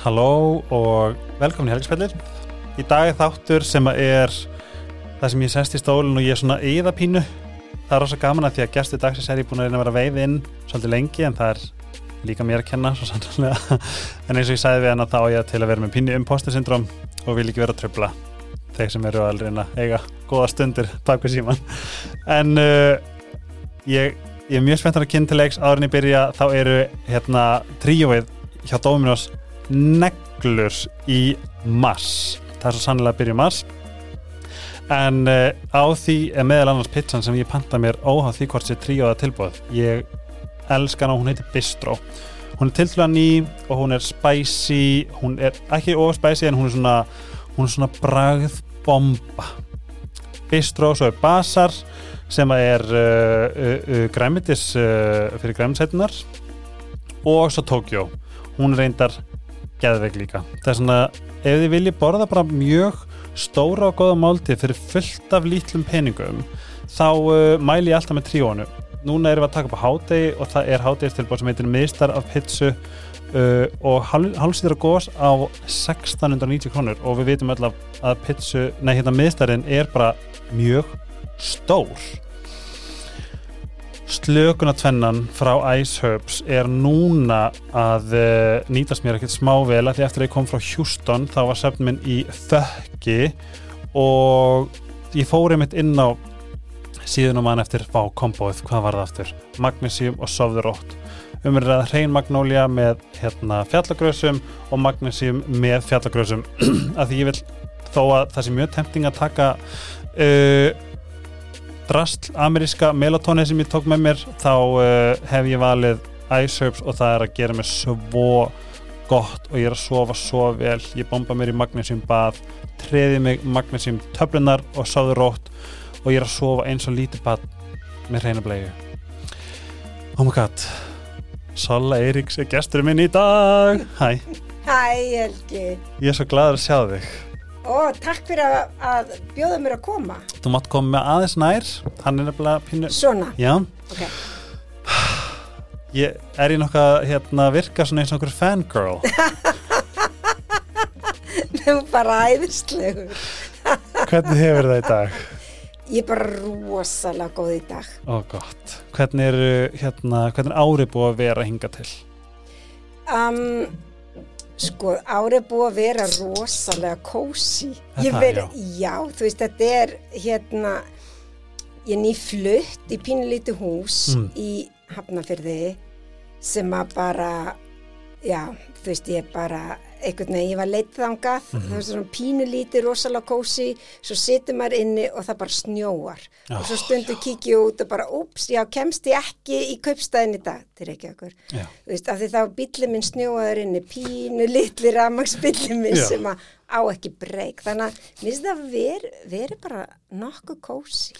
Halló og velkomin í Helgspellir. Í dag er þáttur sem er það sem ég sest í stólinn og ég er svona yðapínu. Það er rosa gaman að því að gæstu dagsins er ég búin að reyna að vera veið inn svolítið lengi en það er líka mér að kenna svo sannlega. en eins og ég sagði við hann að þá ég til að vera með pínu imposter syndrom og vil ekki vera að tröfla þeir sem eru að reyna eiga góða stundir bak við síman. En uh, ég, ég er mjög spenntar að kynna til leiks en ég byrja þá eru hérna hjá Dominos neglur í mars. Það er svo sannlega að byrja í mars. En uh, á því er meðal annars pizzan sem ég panta mér óháð því hvort sé tríóða tilbúð ég elska hana, hún heitir Bistro. Hún er tilfæða ný og hún er spicy. Hún er ekki over spicy en hún er svona hún er svona bragðbomba Bistro, svo er Basar sem er uh, uh, uh, græmitis fyrir græmitsætunar og svo Tokyo hún reyndar geðveik líka. Það er svona, ef þið viljið borða bara mjög stóra og góða máltið fyrir fullt af lítlum peningum þá uh, mæli ég alltaf með tríónu núna erum við að taka upp á hádegi og það er hádegistilbóð sem heitir mistar af pitsu uh, og hálfsýðra gós á 1690 krónur. Og við vitum öll að pitsu, nei hérna mistarinn er bara mjög stór slökunatvennan frá Ice Herbs er núna að uh, nýtast mér ekkert smá vel að því eftir að ég kom frá Houston þá var sefn minn í þökki og ég fóri mitt inn á síðan og mann eftir vá kombóið, hvað var það aftur? Magnesium og sofðurótt. Umverðið að hrein magnólia með hérna, fjallagröðsum og magnesium með fjallagröðsum að því ég vil þó að það sé mjög tempting að taka uh, drastl ameríska melatóni sem ég tók með mér þá uh, hef ég valið Ice Herbs og það er að gera mér svo gott og ég er að sofa svo vel. Ég bomba mér í magnesium bað treði mig magnesium töflunar og sáðu rótt og ég er að sofa eins og lítið bad með reyna blegu Oh my god. Sola Eiríks er gesturinn minn í dag. Hæ. Hæ Helgi. Ég er svo gladur að sjá þig Ó, takk fyrir að, að bjóða mér að koma. Þú mátt koma með aðeins nær, hann er nefnilega pínu... Svona? Já. Ok. Ég er í nokkað hérna virka svona eins og okkur fangirl. Er bara æðislegur. Hvernig hefur það í dag? Ég er bara rosalega góð í dag. Ó, gott. Hvernig er, hérna, hvernig er árið búið að vera hinga til? Um... Sko, árið búið að vera rosalega kósi. Já. Já, þú veist, þetta er hérna, ég er nýflutt í pínulíti hús mm. í Hafnafyrði sem að bara, já, þú veist, ég er bara einhvern veginn, ég var leitt þangað mm -hmm. það var svona pínulíti, rosalega kósi svo situr maður inni og það bara snjóar. Oh, og svo stundu kikið út og bara, úps, já, kemst ég ekki í kaupstæðin í dag, til ekki okkur. Þú veist, af því þá bílið minn snjóaður inni pínulítli ramagsbílið minn já. sem að á ekki breyk. Þannig að mér finnst það að veri, veri bara nokkuð kósi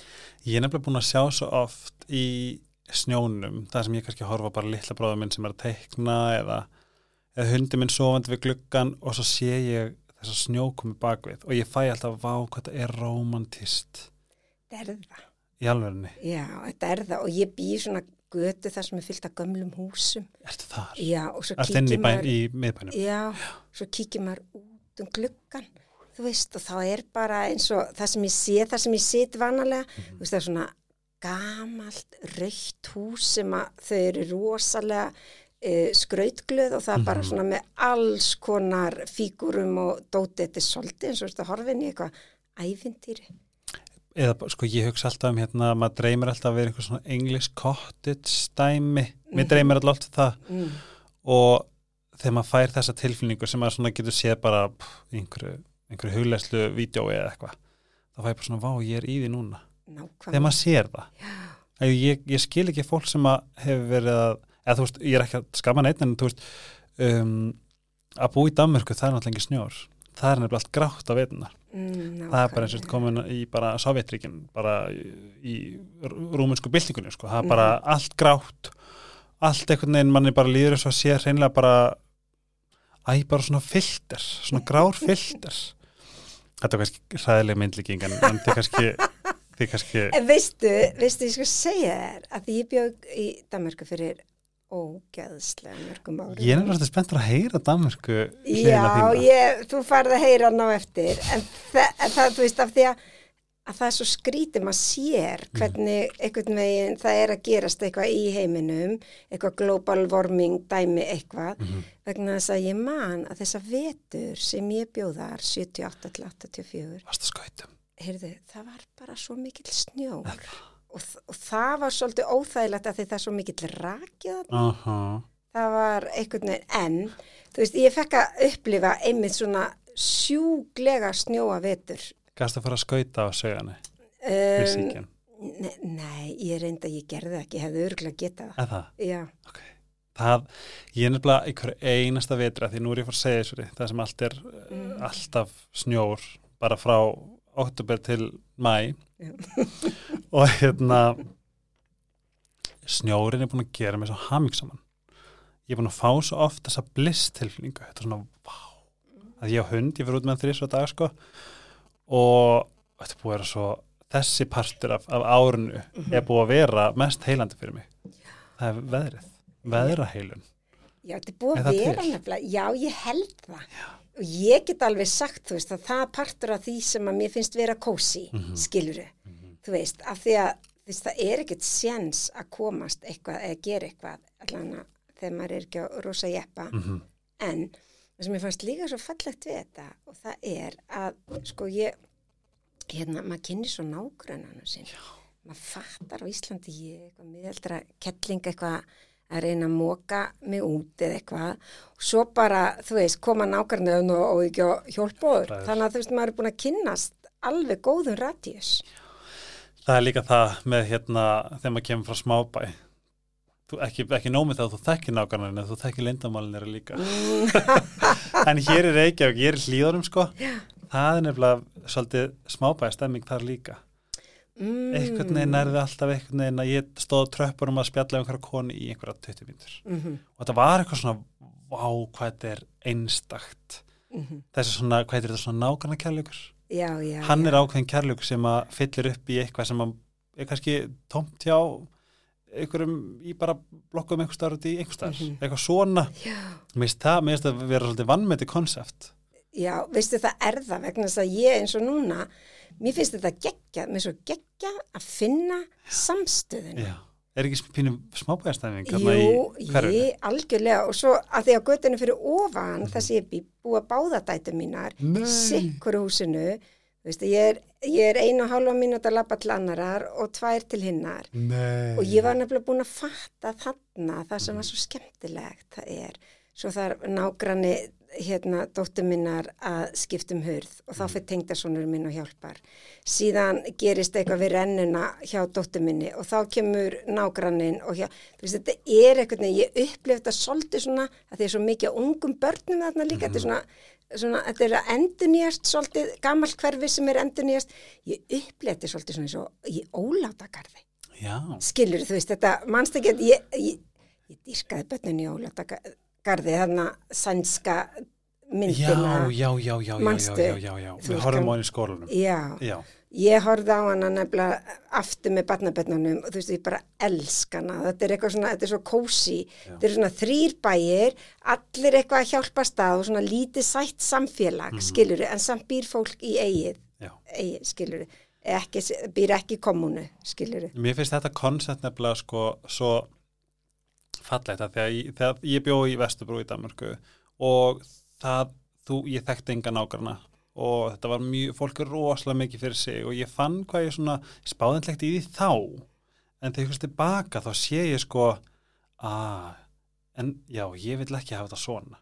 Ég er nefnilega búin að sjá svo oft í snjónum, það sem ég kannski horfa bara litla bróðum minn sem er að teikna eða eða hundi minn sofandi við gluggan og svo sé ég þess að snjó komi bakvið og ég fæ alltaf vá hvað þetta er romantist Þetta er það. Í alverðinni Já, þetta er það og ég býr svona götu þar sem er fyllt af gömlum húsum. Ertu þar? Já, og svo kíkir maður í miðbænum? Já, svo kíkir maður út um gluggan þú veist og þá er bara eins og það sem ég sé, það sem ég set vanalega mm -hmm. þú veist það er svona gamalt raukt hús sem að þau eru rosalega e, skrautglöð og það er bara mhm. svona með alls konar fígurum og dótið þetta er svolítið eins og þetta horfin í eitthvað æfintýri Eða sko ég hugsa alltaf um hérna maður dreymir alltaf að vera einhver svona English cottage stæmi, mér mm. dreymir alltaf það mm. og þegar maður fær þessa tilfylningu sem maður svona getur séð bara einhverju, einhverju huglegslu vídjói eða eitthvað þá fær bara svona, vá ég er í því núna Nákvæmlega. þegar maður sér það ég, ég skil ekki fólk sem hefur verið að eða þú veist, ég er ekki að skama neitt en þú veist um, að bú í Danmörku það er náttúrulega ekki snjór. Það er nefnilega allt grátt á veitunar mm, það er bara eins og komin í bara Sovjetríkin bara í, rúmunsku byltingunni sko, það er bara mm. allt grátt allt einhvern veginn manni bara líður og að sé hreinlega bara æg bara svona filter, svona grár filter. Þetta er kannski ræðileg myndlíking en þetta er kannski Kannski... En veistu, veistu, ég skal segja þér að ég bjóð í Danmarku fyrir ógeðslega mörgum árum. Ég er náttúrulega spenntur að heyra Danmörku Já, ég, þú farið að heyra hann á eftir, en það, en það, þú veist, af því að, að það er svo skrítið, maður sér hvernig einhvern veginn það er að gerast eitthvað í heiminum, eitthvað global warming dæmi eitthvað, vegna þess að ég man að þessa vetur sem ég bjóðar 78 til 84, Varst það skautum? heyrðu, það var bara svo mikill snjór og, og það var svolítið óþægilegt að það er svo mikill rakið Aha. það var einhvern veginn en þú veist, ég fekk að upplifa einmitt svona sjúglega snjóa vetur Gast að fara að skauta á sögani um, ne, Nei, ég reynda að ég gerði það ekki, ég hefði örgulega getað það? Já, Ok. Það, ég er nefnilega einhverju einasta vetra því nú er ég að fara að segja þessu það sem allt er mm. alltaf snjór bara frá oktober til mæ og hérna snjórin er búin að gera mig svo hamingsaman ég er búin að fá svo oft þessa bliss tilfinningu þetta er svona, vá. Að ég á hund, ég fyrir út með þrís og dag sko. Og þetta er búið að vera svo þessi partur af, af árunu er búið að vera mest heilandi fyrir mig. Það er veðrið, veðraheilun. Já, þetta er búið Er að vera nefnilega Já, ég held það. Já. Og ég get alveg sagt, þú veist, að það partur af því sem að mér finnst vera kósi mm Mhm. skiluru, þú veist, af því að veist, það er ekkert séns að komast eitthvað eða gera eitthvað allan þegar maður er ekki á rosa jeppa Mhm. En það sem ég fannst líka svo fallegt við þetta og það er að sko ég, hérna, maður kynni svo nágrunanum sinn. Maður fattar á Íslandi ég eitthvað miðaldra kettling eitthvað að reyna að móka mig út eða eitthvað. Og svo bara, þú veist, koma nágrunum og, ekki á hjálpóður. Þannig að þú veist, maður er búin að kynnast alveg góðum radíus. það er líka það með hérna þegar maður kemur frá smábæ. Þú, ekki, ekki nómið það að þú þekkir nákvæmlega en þú þekkir lindamálinir líka. En hér er Reykjavík, ég er í hlýðarum sko. Það er nefnilega svolítið smábæja stemming þar líka Mm. einhvern veginn er það alltaf einhvern veginn að ég stóð á tröppurum að spjalla um einhverja konu í einhverja 20 mínútur Mm og þetta var eitthvað svona vá hvað þetta er einstakt -hmm. þessi svona, hvað er þetta svona nákvæmna kærleikur Já, já. hann já. er ákveðin kærleikur sem að fyllir upp í eitthvað sem að er kannski tómt hjá einhverjum í bara blokkum einhver starf í einhver starf, Mhm. eitthvað svona mér finnst það, mér finnst það vera svolítið vannmeti konsept Já, veistu það er það vegna þess að ég eins og núna, mér finnst þetta geggja, mér finnst svo geggja að finna samstöðuna. já, er ekki pínu smábæðastæðing Jú, ég algjörlega og svo að því að göttinu fyrir ofan þess að ég bý búa báðadætu mínar Nei. sikkur húsinu þú veist, ég er, ég er einu og hálfa mínúta að labba til annarar og tvær til hinnar Nei. og ég var nefnilega búin að fatta þarna það sem var svo skemmtilegt það er, svo þar nágranni hérna dóttur minnar að skiptum hurð og þá fyrir tengdasonur minn og hjálpar. Síðan gerist eitthvað við rennuna hjá dóttur minni og þá kemur nágrannin og hjá, veist þetta er eitthvað ég upplifði þetta svolítið svona að því er svo mikið af ungum börnum þarna líka þetta er svona, svona þetta er að endurnýjast svolítið gamalt hverfi sem er endurnýjast. Ég upplifði þetta svolítið svona eins og í ólátagarði. Já, skilur þú veist þetta, mannst ekki að ég, ég, ég dýrkaði börnin í ólatagarði þarna sænska myndina. Já, já, já, já, Manstu? já, já, já, við horfum á henni í skólanum. Já, já, ég horfði á hana nefnilega aftur með barnabönnunum og þú veist ég bara elska hana. Þetta er eitthvað svona, þetta er svo kósi þetta er svona þrýr bæir allir eitthvað að hjálpa stað og svona lítið sætt samfélag, mm skilur en samt býr fólk í eigið, eigið skilur ekki, býr ekki í kommunu, skilur Mér finnst þetta koncept nefnilega sko svo fallegt að þegar ég, þegar ég bjó í Vesturbrú í Danmarku og það, þú, ég þekkti enga nágrana og þetta var mjög, fólk er rosalega mikið fyrir sig og ég fann hvað ég svona spáðanlegt í því þá. En þegar ég fyrst tilbaka þá sé ég sko að, en já, ég vil ekki hafa þetta svona.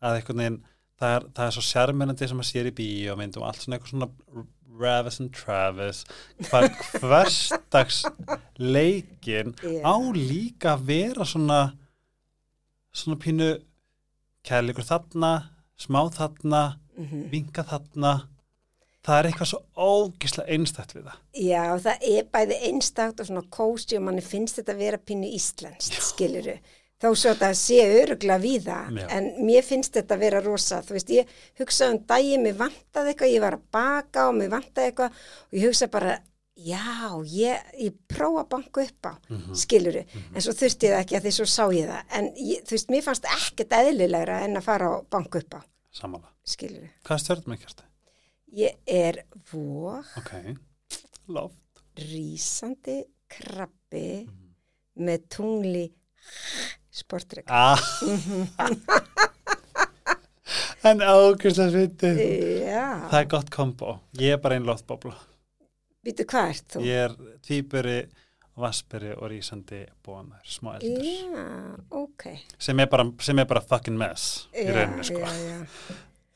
Að einhvern veginn það er, það er svo sérmennandi sem að sér í bíómyndum allt svona eitthvað svona Ravis and Travis hvað hverstags leikin Já. á líka að vera svona svona pínu kærleikur þarna, smá þarna mm vinga þarna það er eitthvað svo ógislega einstætt við það Já, það er bæði einstakt og svona kósi og manni finnst þetta að vera pínu íslenskt, skiluru. Þó svo þetta sé örugla við það, en mér finnst þetta að vera rosa. Þú veist, ég hugsaði um daginn, mér vantaði eitthvað, ég var að baka og mér vantaði eitthvað og ég hugsaði bara, já, ég, ég prófa að banka upp á, Mhm. skiluru en svo þurfti ég það ekki að því svo sá ég það en ég, þú veist, mér fannst ekkert eðlilegra en að fara á banka upp á, Samanlega. skiluru Hvað stjórnum ekki hérstu? ég er vóg Ok. Loft. rísandi krabbi Mhm. með tungli sportrygg Ah. en ákvæmstlega svitið. já, Það er gott kombo. Ég er bara einn loftbóbla. býtu hvað ert þú? Ég er tvíburi, vassburi og rísandi bónar, smá eldur. já, ok Sem er bara, sem er bara fucking mess í já, rauninni, sko. já, já.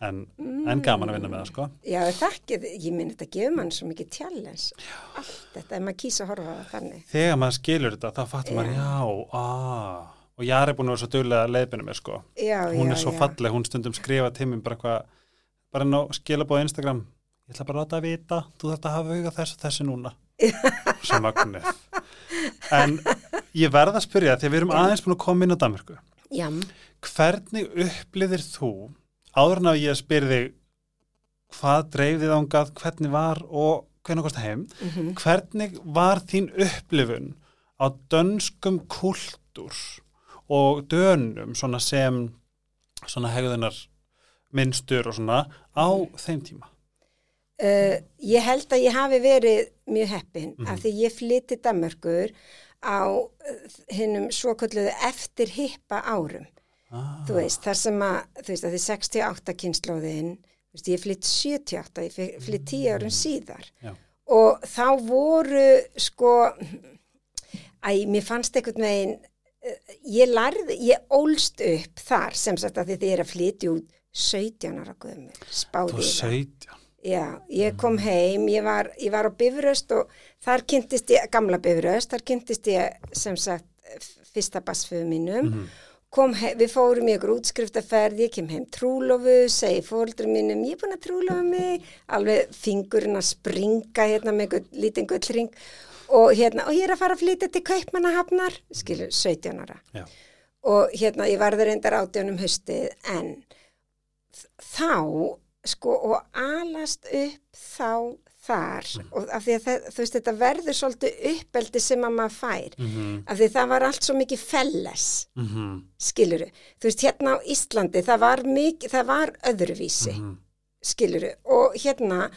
En, en gaman að vinna með það, sko. Já, þakkið, ég minn þetta gefur mann svo mikið challenge, allt þetta, ef maður kýsa að horfa þannig. Þegar maður skilur þetta, þá fattur maður, já, aaa. Og Jari er búin að vera svo duglega að leiðbina mér, sko. Já, Hún já, er svo já. falleg, hún stundum skrifa mér bara eitthvað, bara ná skilabóð Instagram. Ég ætla bara að láta að vita, þú þarft að hafa huga þess og þessi núna. svo magnið. En ég verð að spyrja, því að við erum aðeins búin að koma inn á Danmarku. Já, Hvernig upplýðir þú, áður en að ég spyr þig, hvað dreif þið ángað, hvernig var og hvernig kosti heim, mhm. hvernig var þín upplifun á dönskum kultúr og dönum svona sem svona hegðunar minnstur og svona á þeim tíma? Uh, ég held að ég hafi verið mjög heppin Mhm. af því ég flytti Danmörkur á uh, hinnum svokölluðu eftir hippa árum. Ah, Þú veist, þar sem að, þú veist, að því 68 kynnslóðin, þú veist, ég flytt 78, ég flytt 10 árum síðar. Já. Og þá voru, sko, æ, mér fannst einhvern veginn, uh, ég lærði, ég ólst upp þar sem sagt að þið er að flytja út 17 ára gömur, spáði Þú ég það. 17. Já, ég kom heim, ég var, ég var á Bifröst og þar kynntist ég, gamla Bifröst, þar kynntist ég sem sagt fyrsta basföðu mínum. Mhm. Kom heim, við fórum í ykkur útskriftaferð, ég kem heim trúlofu, segi fóldrum mínum, ég er búin að trúlofa mig, alveg fingurinn að springa hérna með lítinn gullring og hérna, og ég er að fara að flytja til Kaupmannahafnar, skilur, 17 ára. Já. Og hérna, ég varði reyndar átjónum haustið, en þá, sko, og alast upp þá þar, og af því að það, þú veist, þetta verður svolítið uppeldi sem að maður fær, Mhm, af því það var allt svo mikið felles, mhm, skiluru. Þú veist, hérna á Íslandi, það var mikið, það var öðruvísi, mhm. skiluru, og hérna,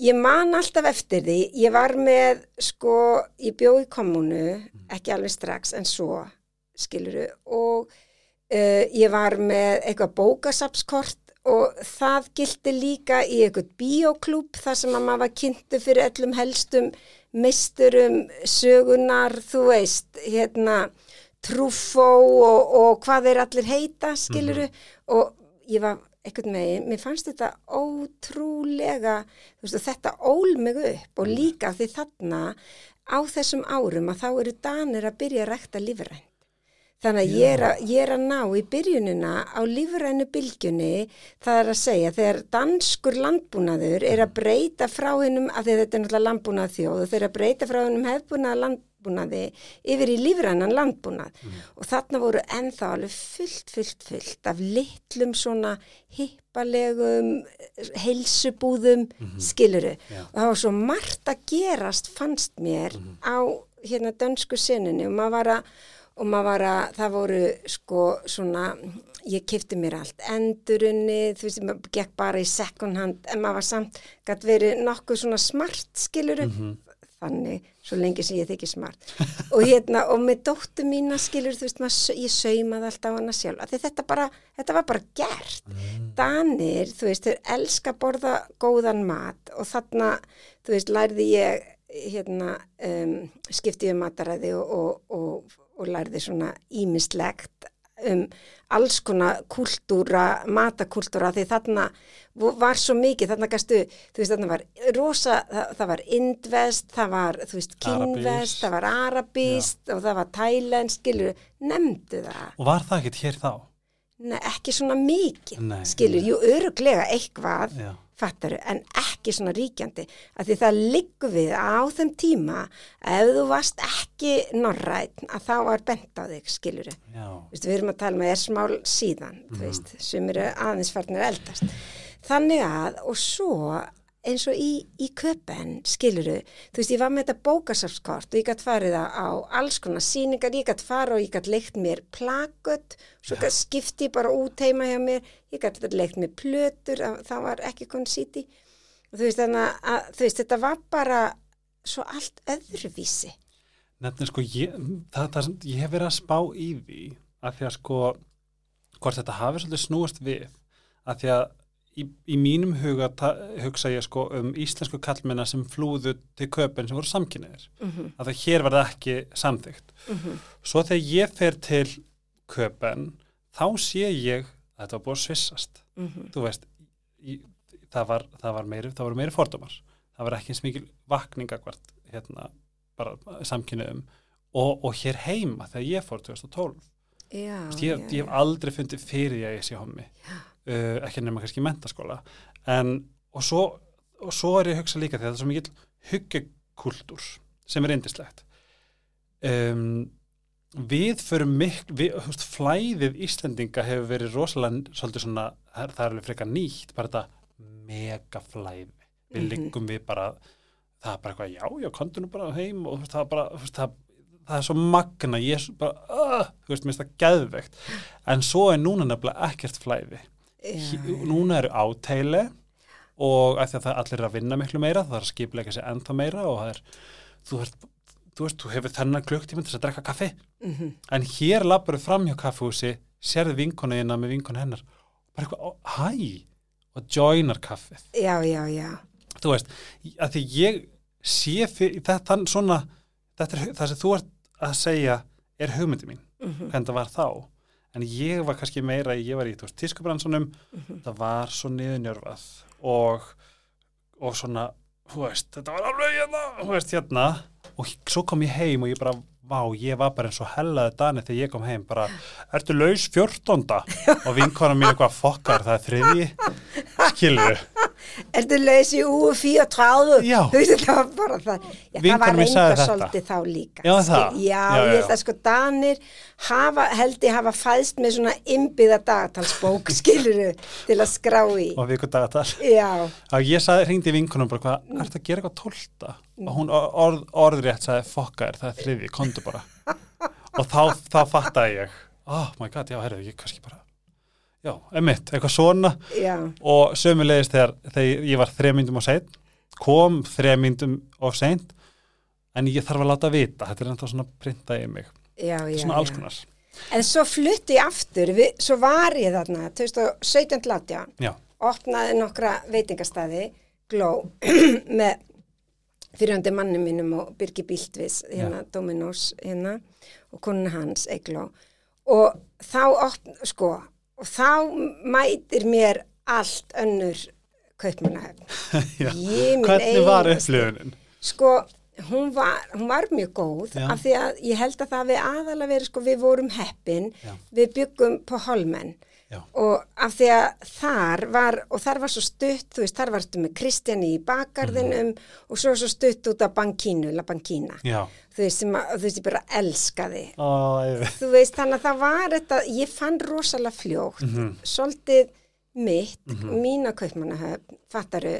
ég man alltaf eftir því, ég var með, sko, ég bjó í kommunu, ekki alveg strax, en svo, skiluru, og uh, ég var með eitthvað bókasapskort og það gildi líka í eitthvað bíóklúb þar sem að maður var kynntu fyrir öllum helstum meisturum, sögunar, þú veist, hérna, trúfó og, og hvað þeir allir heita, skiluru, og ég var einhvern veginn, mér fannst þetta ótrúlega, veist, þetta ól mig upp og líka því þarna á þessum árum að þá eru danir að byrja að rækta lífrænt. Þannig að ég er, að ég er að ná í byrjunina á lífrænu bylgjunni, það er að segja þegar danskur landbúnaður er að breyta frá hennum, að því þetta er náttúrulega landbúnað þjóð og þeir að breyta frá hennum hefbúnað landbúnaði yfir í lífrænan landbúnað. Og þarna voru ennþá alveg fullt, fullt, fullt af litlum svona hippalegum heilsubúðum skiluru Já. og það var svo margt að gerast fannst mér á hérna dönsku sinninni og maður var að og maður var að, það voru sko svona, ég kifti mér allt endurunni, þú veist, maður gekk bara í second hand, en maður var samt gætt verið nokkuð svona smart skiluru, þannig, svo lengi sem ég þykir smart. Og hérna, og með dóttu mína skilur, þú veist, maður, ég saumaði alltaf hana sjálf, af því þetta bara, þetta var bara gert, Danir, þú veist, þeir elska borða góðan mat og þarna, þú veist, lærði ég hérna, um, skipti ég um mataræði og, og, og, og lærði svona ímislegt um alls konar kultúra, matakúltúra því þarna var svo mikið, þarna gæstu, þú veist, þarna var rosa, það, það var indvest, það var, þú veist, kynvest, það var arabíst og það var tælen, skilur, nefndu það. Og var það ekkert hér þá? Nei, ekki svona mikið, skilur, nei. jú, öruglega eitthvað, Já. Fattaru, en ekki svona ríkjandi, að því það liggur við á þeim tíma, ef þú varst ekki norrætt, að þá var bent á þig. Vistu, við erum að tala með er smál síðan, þú veist, sem eru aðeins farnir að eldast. Þannig að, og svo eins og í, í köpen, skiluru, þú veist, ég var með þetta bókasafskort og ég gætt farið á, alls konar síningar, ég gætt farið og ég gætt leikt mér plakut, svo skipti ég bara út heima hjá mér, ég gætt leikt mér plötur, það var ekki konn síti. Þú veist, þannig að veist, þetta var bara svo allt öðruvísi. Nefnir sko, ég, það, það, ég hef verið að spá í því að því að sko, hvort þetta hafi svolítið snúast við, að því að í, í mínum huga hugsa ég sko um íslensku kallmennar sem flúðu til köpun sem voru samkynniðir mm -hmm. að það hér var það ekki samþygt mm -hmm. svo þegar ég fer til köpun þá sé ég að þetta var búið að svissast. Mm -hmm. þú veist í, það, var, það var meiri, meiri fordómar. Það var ekki eins mikil vakningakvart hérna bara samkynniðum og, og hér heima þegar ég fór 2012 Já, Vist, ég, ég hef aldrei fundið fyrir ég að ég sé hommi uh, ekki nema kannski mentaskóla en og svo, og svo er ég að hugsa líka því að það er svo mikil huggekultúr sem er eindislegt um, við förum mikil við, veist, flæðið Íslendinga hefur verið rosalega svolítið svona, það er alveg frekar nýtt bara þetta megaflæði. Við mm -hmm. liggum við bara það er bara eitthvað, já, já, kontur nú bara heim og það er bara, það, það er svo magna, ég er bara, uh, þú veist, mér finnst það gæðvegt, en svo er núna nefnilega ekkert flæði núna eru átæli og að það allir er að vinna miklu meira það er að skipleika sér ennþá meira og er, þú, er, þú veist, þú hefur þennan klukktíma til að drekka kaffi. Mm -hmm. en hér lappar þau fram hjá kaffehúsi sérðu vinkonu eina með vinkonu hennar bara eitthvað, hæ? og joinar kaffið. Já, já, já. Þú veist, að því ég sé fyrir þetta svona þetta er það sem þú ert að segja er hugmyndi mín, mm -hmm. hvernig það var þá en ég var kannski meira, ég var í tískubransunum, mm -hmm. það var svo niðurnjörfað og og svona, veist, þetta var alveg hérna, veist, hérna. Og svo kom ég heim og ég bara vá, ég var bara eins og hellaði dani þegar ég kom heim bara, ertu laus fjörtonda og vinkona mín eitthvað fokkar það er þriði, skilur Ertu laus í U34 Já, þú það var bara það. Já, það var reynda svolítið þá líka. Já, það. Já, já, ég held að sko Danir hafa, held ég hafa fæðst með svona ymbiða dagatalsbók skiluru til að skrá í. Og viku dagatal. Já. Ég sagði, ringdi vinkunum bara hvað, mm. ert að gera eitthvað tólta og hún orð, orðrétt sagði fokkar, það er þriði, kontu bara. Og þá, þá fattaði ég. Oh my god, já, herru, ég kannski bara já, emitt, eitthvað svona. Já. og sömulegist þegar, þegar ég var þrejum myndum á seint kom þrejum myndum á seint en ég þarf að láta vita. Þetta er ennþá svona printað í mig. Já, svona alls konar. En svo flutti ég aftur, við, svo var ég þarna 2017 látja opnaði nokkra veitingastæði gló með fyrirhandi mannum mínum og Birgi Bíldvis hérna, Dominós hérna og konuna hans, Egló og þá opn, sko og þá mætir mér allt önnur kaupmannahöfn hvernig var upplifunin? sko, hún var, hún var mjög góð Já. af því að ég held að það við aðalega verið, sko, við vorum heppin Já. við byggum på holmenn Já. og af því að þar var, og þar var svo stutt, þú veist, þar varstu með Kristjani í bakgarðinum mm. og svo svo stutt út af bankínu, la bankína Já. þú veist, sem að, þú veist, ég bara elskaði oh, þú veist, þannig að það var þetta, ég fann rosalega fljótt mm -hmm. svolítið mitt mm -hmm. mína kaupmannahöfn, fattaru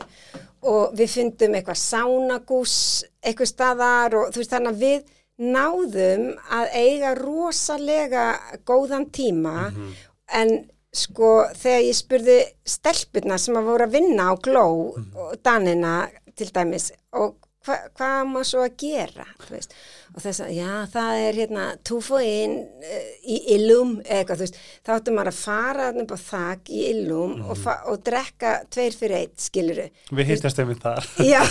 og við fundum eitthvað sánagús eitthvað staðar og þú veist, þannig að við náðum að eiga rosalega góðan tíma -hmm. en sko þegar ég spurði stelpurna sem að voru að vinna á gló mm. og danina til dæmis og hva, hvað maður svo að gera veist? og þess að já það er hérna túfu inn uh, í illum eitthvað þú veist þá ættum maður að fara upp á þak í illum mm. og, og drekka tveir fyrir eitt skiluru Við hýttast um þar Já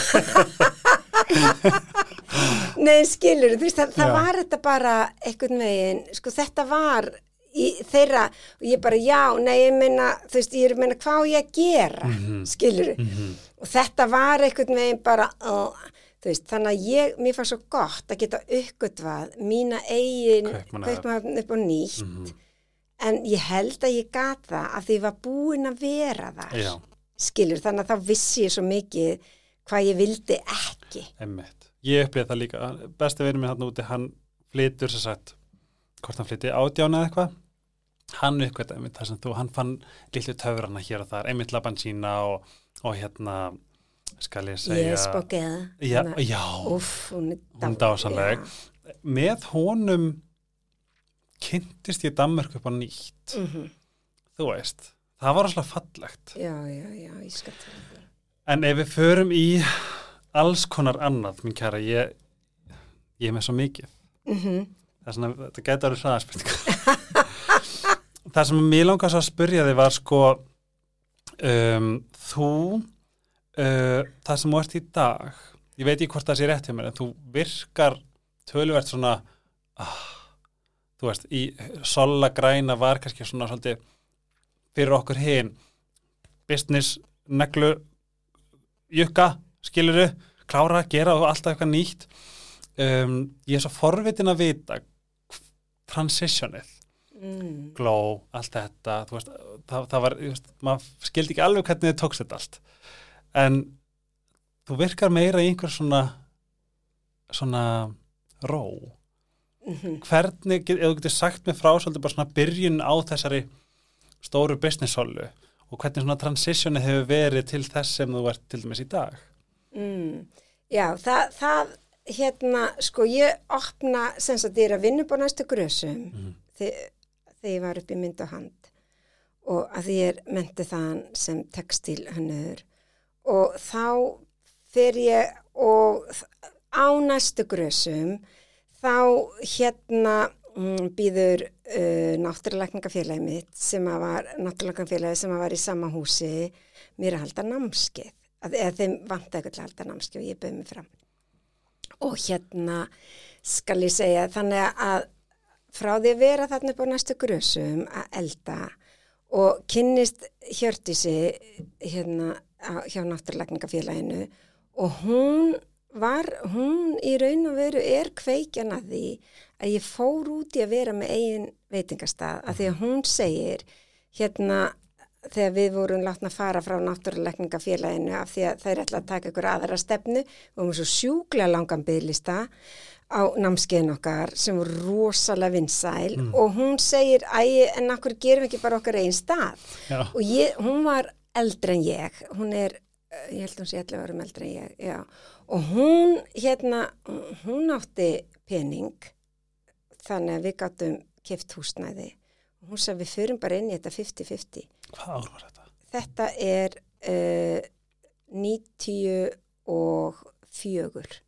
Nei skiluru þú veist það, það var þetta bara einhvern veginn sko þetta var í þeirra og ég bara já, nei, ég meina þú veist, ég er að meina hvað ég að gera mm -hmm. skilur mm -hmm. og þetta var einhvern veginn bara uh, veist, þannig að ég, mér fannst svo gott að geta uppgötvað mína eigin kaupmann upp og nýtt mm -hmm. en ég held að ég gata að því var búin að vera þar já. skilur, þannig að þá vissi ég svo mikið hvað ég vildi ekki Einmitt. Ég upplýði það líka, besti verið mér hann úti, hann flytur sér sagt hvort hann flytti ádjána eða eitthvað hann uppgöttaði með það sem þú, hann fann lillu töfrana hér og þar, einmitt laban sína og, og hérna skal ég segja Yes, bókeða. já, já, Úff, hún er, Hún dásamleg. Já. með honum kynntist ég Danmörk upp á nýtt Mhm. þú veist, það var alltaf fallegt Já, já, já, ég skal tala um en ef við förum í alls konar annað, mín kæra ég, ég er með svo mikið Mhm. Það er svona, þetta gæti árið hraðaspurningar það sem mér langast að spyrja þig var sko um, þú uh, það sem þú ert í dag ég veit ekki hvort það sé rétt hjá mér en þú virkar töluvert svona ah, þú veist, í sola græna var kannski svona svolítið fyrir okkur hinn business, neglu jukka, skiluru klára, gera og alltaf eitthvað nýtt. Um, ég er svo forvitin að vita transitionið Mm. glow, allt þetta veist, það, það var, veist, maður skildi ekki alveg hvernig þið tókst þetta allt en þú virkar meira í einhver svona svona ró Mhm. hvernig, get- ef þú getur sagt mér frá svolítið bara svona byrjun á þessari stóru business holu og hvernig svona transitioni hefur verið til þess sem þú ert til dæmis í dag Mm. Já, það, það, hérna, sko, ég opna, sem sagt, ég er að vinna á næstu grösum. Mhm. þegar, þegar ég var upp í mynd og hand. Og að ég er myndi þann sem textílhönnur og þá fer ég og á næstu grösum þá hérna mm, býður uh, náttúruleikningafélagi mitt sem að var náttúruleikningafélagi sem að var í sama húsi mér að halda námskeið. Að, eða þeim vant til að halda námskeið og ég bauð mig fram og hérna skal ég segja þannig að frá því að vera þarna upp á næstu grösum að elda og kynnist Hjördísi hérna hjá náttúruleikningafélaginu og hún var, hún í raun og veru er kveikjan að því að ég fór út í að vera með eigin veitingastað að því að hún segir hérna þegar við vorum látna að fara frá náttúruleikningafélaginu af því að þeir ætla að taka ykkur aðra stefnu. Og við svo sjúklega langan bygglista á námskeiðin okkar sem voru rosalega vinsæl og hún segir, æ, en akkur gerum ekki bara okkar einn stað? Já. og ég, hún var eldri en ég. Hún er, eh, ég held hún sé 11 árum eldri en ég, já. Og hún, hérna, hún átti pening þannig að við gáttum kift húsnæði. Og hún sagði við förum bara inn í þetta 50-50 hvað ár var þetta? þetta er uh, 94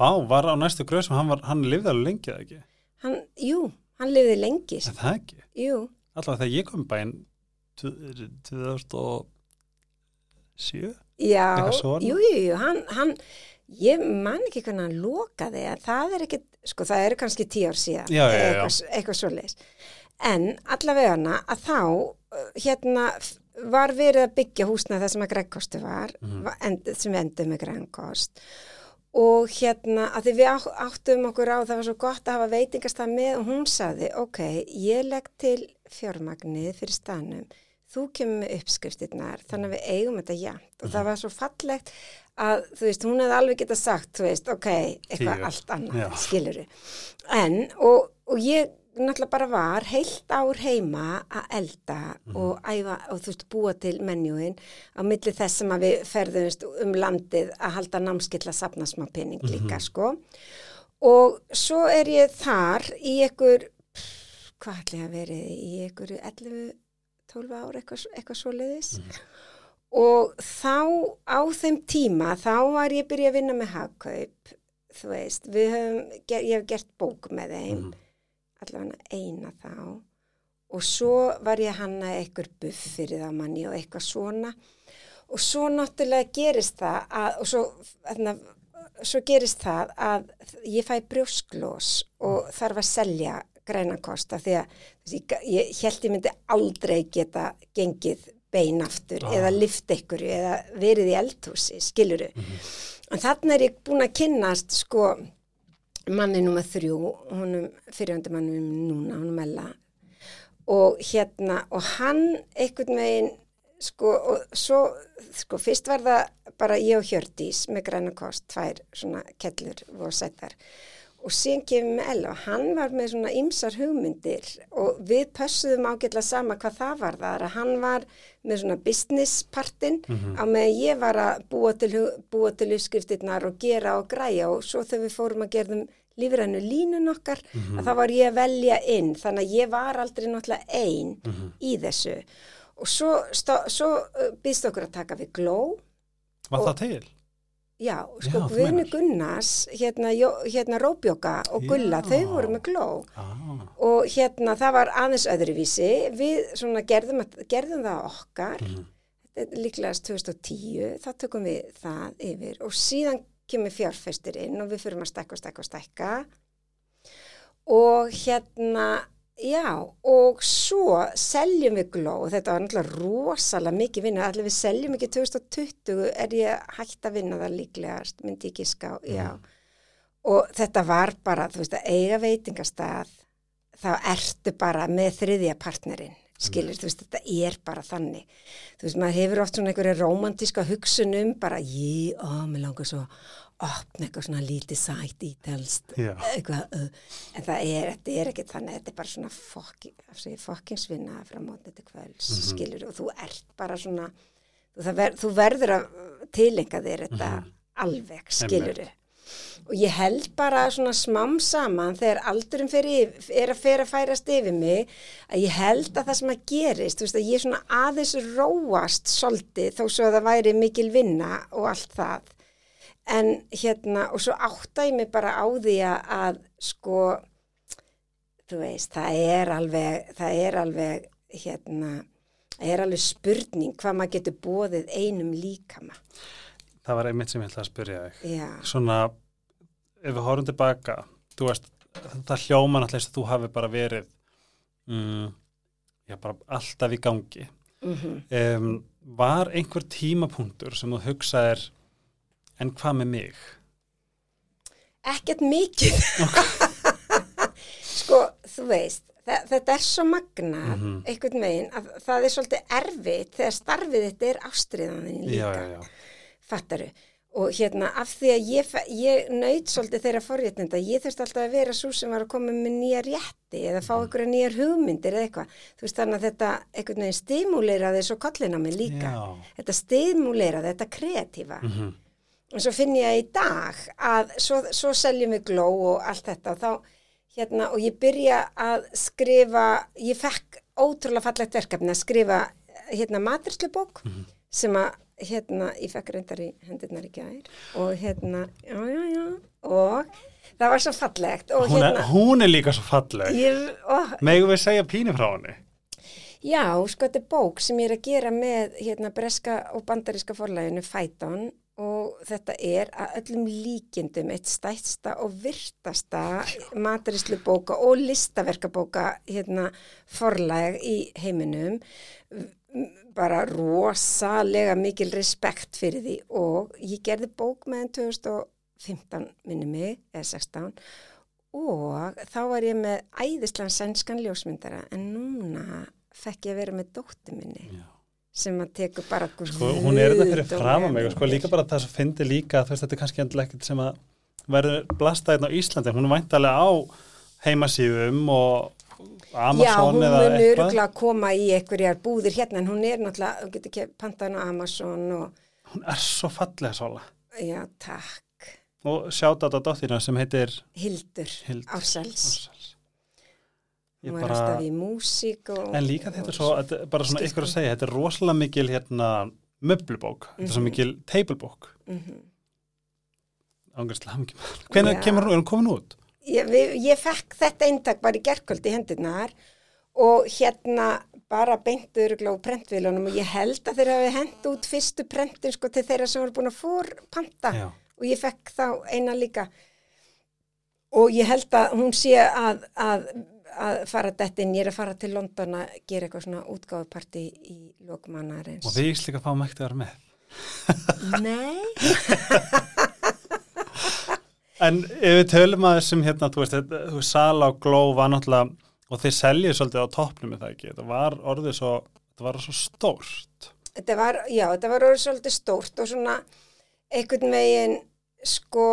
Vá, var á næstu gröð sem hann, hann lifði alveg lengi eða ekki? hann, jú, hann lifði lengi. Er það ekki? jú, Allavega þegar ég kom í bæinn 2007 já jú, jú, jú, hann, hann ég man ekki hvernig hann lokaði en það er ekki, sko það eru kannski tíu ár síðan Já, já, já, eitthvað, eitthvað svoleiðis. En allavega hana að þá hérna var verið að byggja húsna það sem að Gregkostu var Mhm. var end, sem við endum með Gregkost og hérna að því við áttum okkur á það var svo gott að hafa veitingastað með og hún saði ok, ég legg til fjármagnið fyrir stanum þú kemur með uppskriftirnar þannig að við eigum þetta jæmt og það var svo fallegt að þú veist, hún hefði alveg getað sagt þú veist, ok, eitthvað Tíu. allt annað skiluru, en og, og ég náttúrulega bara var heilt ár heima að elda og æfa og þú veist búa til menjúin á milli þess sem að við ferðumst um landið að halda námskill að sapna smá penning líka sko. Og svo er ég þar í einhver hvað ætli að verið í einhver 11-12 ár eitthvað, eitthvað svoleiðis. Og þá á þeim tíma þá var ég byrja að vinna með hagkaup þú veist, við höfum, ég hef gert bók með þeim. Mhm. Allavega eina þá. Og svo var ég hanna eitthvað buff fyrir það manni og eitthvað svona. Og svo náttúrulega gerist það að, og svo, þarna, svo gerist það að ég fæ brjósklós og þarf að selja græna kosta því að ég, ég held ég myndi aldrei geta gengið bein aftur Ah. eða lift ykkur eða verið í eldhúsi, skiluru en þarna er ég búin að kynnast sko manni nummer þrjú, honum fyrirhandi mannum núna, honum Ella. Og hérna og hann einhvern veginn sko og svo sko fyrst var það bara ég og Hjördís með græna kost, tvær svona kellur og sættar og síðan kemur með Ella. Og hann var með svona ymsar hugmyndir og við pössuðum ágætla sama hvað það var þar. Að hann var með svona business partin á meðan ég var að búa til, búa til uppskriftirnar og gera og græja. Og svo þegar við fórum að gerðum lífrænu línun okkar að þá var ég að velja inn. Þannig að ég var aldrei náttúrulega ein í þessu. Og svo, svo uh, býðst okkur að taka við gló Var Og- það til? Já, sko meinar. Gunnars, hérna, hérna Róbjóka og Gulla, Já. þau voru með gló. Ah, og hérna það var aðeins öðruvísi, við svona gerðum, gerðum það okkar, er líklegast 2010, þá tökum við það yfir. Og síðan kemur fjárfestir inn og við fyrir að stekka og stekka og stekka og hérna, já, og svo seljum við gló og þetta var náttúrulega rosalega mikið vinna, allir við seljum ekki 2020 er ég hægt að vinna það líklegast, myndi ég giska á, já. Og þetta var bara, þú veist, að eiga veitingastað, þá ertu bara með þriðja partnerinn, skilur, þú veist, þetta er bara þannig. Þú veist, maður hefur oft svona einhverja romantíska hugsunum, bara, ég, ó, mér langar svo að opna eitthvað svona lítið sætt ítelst, eitthvað, uh, en það er, þetta er ekki þannig, þetta er bara svona fokki, fokkingsvinna frá mótni til kvöls, skilur, og þú ert bara svona, þú, ver, þú verður að tilenga þér þetta alveg, skilur og ég held bara svona smám saman þegar aldurinn fyrir, er að fyrir að færast yfir mig að ég held að það sem að gerist, þú veist að ég svona aðeins róast svolítið þó svo að það væri mikil vinna og allt það en hérna og svo átta ég mig bara á því að, að sko þú veist, það er alveg það er alveg hérna það er alveg spurning hvað maður getur bóðið einum líkama það var einmitt sem ég ætla að spyrja þig. já, Svona, ef við horfum tilbaka, þú veist, það hljóma náttúrulega eins og þú hafi bara verið, mm, já, bara alltaf í gangi. mhm Um, var einhver tímapunktur sem þú hugsaðir, en hvað með mig? ekkert mikið sko, þú veist þa- þetta er svo magnað Mhm. einhvern veginn að það er svolítið erfitt þegar starfið þetta er ástriðanin líka Já, já, já. fattaru og hérna af því að ég, ég nöyt svolítið þeirra forréttinda, ég þurfti alltaf að vera svo sem var að koma með nýja rétti eða fá einhverja nýjar hugmyndir eða eitthvað þú veist þannig að þetta einhvern veginn stimuleraði svo kollin á mig líka Já. þetta stimuleraði, þetta kreatífa Mhm. Og svo finn ég í dag að svo, svo seljum við gló og allt þetta og þá hérna og ég byrja að skrifa ég fekk ótrúlega fallegt verkefni að skrifa hérna maturslubók sem að hérna ég fekk reyndar í hendurnar í gær og hérna já já já og það var svo fallegt og Hún, er, hérna hún er líka svo falleg. ég, ó, Megum við segja pínu frá henni? Já, sko þetta er bók sem ég er að gera með hérna breska og bandaríska forlæginu Fæton og þetta er að öllum líkindum eitt stætsta og virtasta mataríslu bóka og listaverkabóka hérna forlæg í heiminum. Bara rosalega mikil respekt fyrir því. Og ég gerði bók með henn 2015 minni mig, eða 16 og þá var ég með æðislan sænskan ljósmyndara en núna fekk ég að vera með dóttu minni. Já. Sem að tekur bara Sko, hún er þetta fyrir fram að mig og sko líka bara það sem fyndi líka, veist, þetta er kannski endilega ekkert sem að verður blasta hérna á Íslandi, hún er væntalega á heimasíðum og Já, Amazon hún eða mun eitthvað. öruglega koma í einhverjar búðir hérna en hún er náttúrulega, þú getur ekki pantaðan á Amazon og Hún er svo fallega sála. já, takk, Og sjáta þetta dóttina sem heitir Hildur, Hildur Ársæls. Ég Hún bara, alltaf í músík og... en líka þetta er svo, þetta bara svona ykkur að segja, þetta er rosalega mikil hérna möblubók, þetta er svo Mhm. mikil tablebók. Mm Ángærslega hamingjum. Hvenær Já. kemur hún, er hún komin út? ég, við, ég fekk þetta eintak bara í gerkvöld í hendurnar og hérna bara beintu öruglega á prentvílunum og ég held að þeir hafi hent út fyrstu prentin sko til þeirra sem voru búin að fór panta Já. og ég fekk þá eina líka og ég held að hún sé að, að, að fara dett inn, ég er að fara til London að gera eitthvað svona útgáfuparti í lokmannarins. Og við íslika fáum ekkert að vera með. Nei, En ef við tölum að þessum hérna, þú veist, þú veist, Sala og Gló var náttúrulega, og þeir seljið svolítið á toppnum með það ekki, þetta var orðið svo, þetta var svo stórt. þetta var, já, þetta var orðið svolítið stórt og svona einhvern veginn sko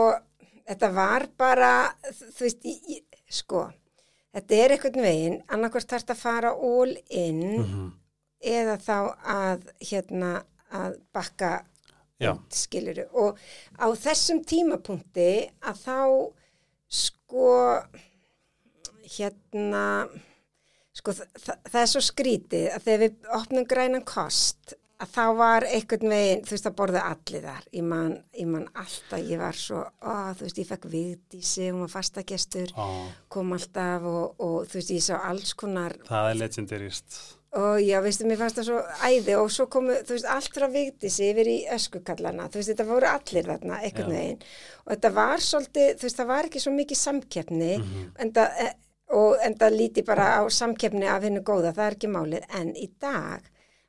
þetta var bara, þú veist, ég, sko, þetta er einhvern veginn, annarkvært þarf að fara all in Mhm. eða þá að, hérna, að bakka skiluru og á þessum tímapunkti að þá sko hérna sko þa þa það er svo skrítið að þegar við opnum grænan kost að þá var einhvern veginn, þú veist, að borða allir þar. Ég man, ég man alltaf, ég var svo, ó, þú veist, ég fekk viðdísi, hún var fastagestur, Ó, kom alltaf og, og þú veist, ég sá alls konar það er legendarist og já, veistu, mér fannst það svo æði og svo komu, þú veist, allt frá Vigdísi yfir í öskukallana, þú veist, þetta voru allir þarna, einhvern veginn. Og þetta var svolítið, þú veist, það var ekki svo mikið samkeppni Mhm. en það, eh, og en það líti bara á samkeppni af hennu góða, það er ekki málið. En í dag,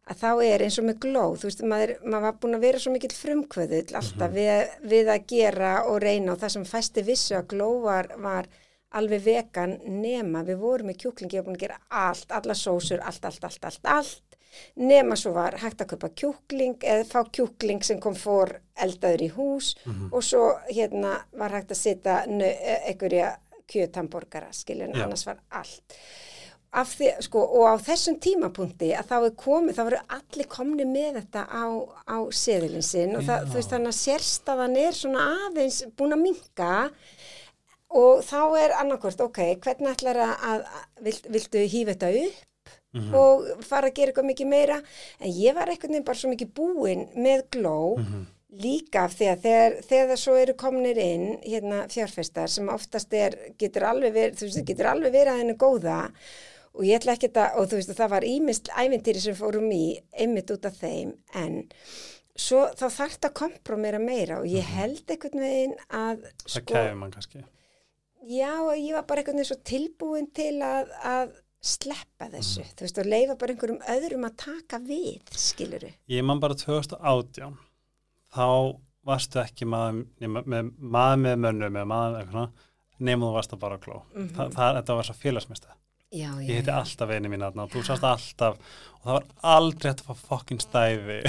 að þá er eins og með glóð, þú veist, maður, maður var búin að vera svo mikill frumkvöðull alltaf við, við að gera og reyna og það sem fæsti vissu að glóð var, var alveg vegan nema við vorum með kjúklingi og búin að gera allt, alla sósur, allt, allt, allt, allt, allt nema svo var hægt að kaupa kjúkling eða fá kjúkling sem kom fór eldaður í hús og svo hérna var hægt að setja einhverja kjötamborgara skilur en Já. annars var allt því, sko, og á þessum tímapunkti að þá er komið, þá voru allir komni með þetta á, á seðilin sinn og það, veist þannig að sérstaðan er svona aðeins búin að minka og þá er annarkvort, ok, hvernig ætlar að, að vilt, viltu hýfa þetta upp Mhm. og fara að gera eitthvað mikið meira en ég var einhvern veginn bara svo mikið búin með gló Mhm. líka af því að þegar, þegar það svo eru komnir inn hérna fjárfestar sem oftast er, getur alveg verið að henni góða og ég ætla ekki að, og þú veist, það var ímist ævintýri sem fórum í, einmitt út af þeim en svo þá þarf þetta að kompromera meira og ég held einhvern veginn að það kæfir mann kannski. Já, ég var bara einhvern veginn svo tilbúin til að, að sleppa þessu, þú veist, og leifa bara einhverjum öðrum að taka við, skiluru. ég man bara 2018 þá varstu ekki maður með, maður með mönnum eða maður eitthvað nema þú varst að bara gló Mhm. Þa, það, þetta var svo félagsmesta Já, já. ég heiti alltaf einu mín aðna og þú sást alltaf og það var aldrei hægt að fá fokkin stæði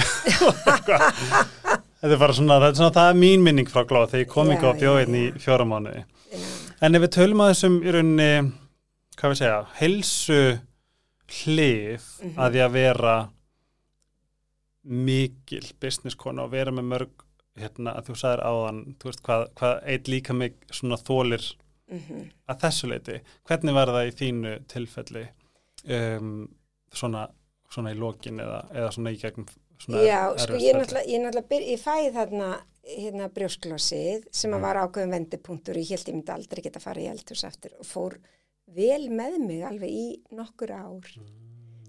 þetta er bara svona það er, svona, það er mín minning frá gló þegar ég kom ekki á bjóðin í fjóra mánuði já. en ef við tölum að þessum í rauninni hvað við segja, heilsu hlið Mhm. að því að vera mikil business konu og vera með mörg hérna að þú sagðir áðan þú veist hvað, hvað eitt líka mig svona þólir Mm að þessu leiti hvernig var það í þínu tilfelli um, svona, svona í lokin eða, eða svona í gegnum svona Já, sko, ég náttúrulega, ég ég fæði þarna hérna brjósklósið sem Mhm. að var ákveðum vendipunktur og ég held ég myndi aldrei geta fara í eldhús aftur og fór vel með mig alveg í nokkur ár.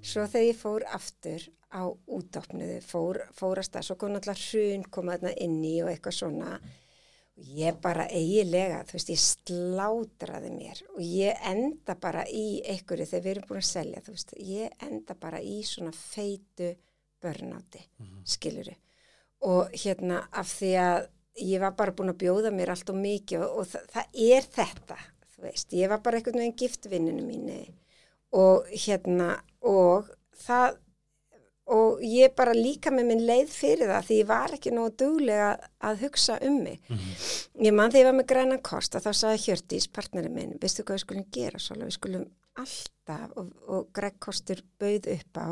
Svo þegar ég fór aftur á útdopnuðu, fór, fór að svo kom náttúrulega hrun koma þarna inn í og eitthvað svona ég bara eigilega, þú veist, ég slátraði mér og ég enda bara í einhverju þegar við erum búin að selja, þú veist, ég enda bara í svona feitu börnáti, Mhm. skiluru og hérna af því að ég var bara búin að bjóða mér allt og mikið og, og það, það er þetta, þú veist, ég var bara einhvern veginn giftvinninu mínu og hérna og það og ég bara líka með minn leið fyrir það því ég var ekki nógu duglega að hugsa um mig. Mhm. Ég man þegar ég var með græna kost að þá sagði Hjördís, partnerinn minn, veistu hvað við skulum gera svolítið, við skulum alltaf og, og Greg Kostur bauð upp á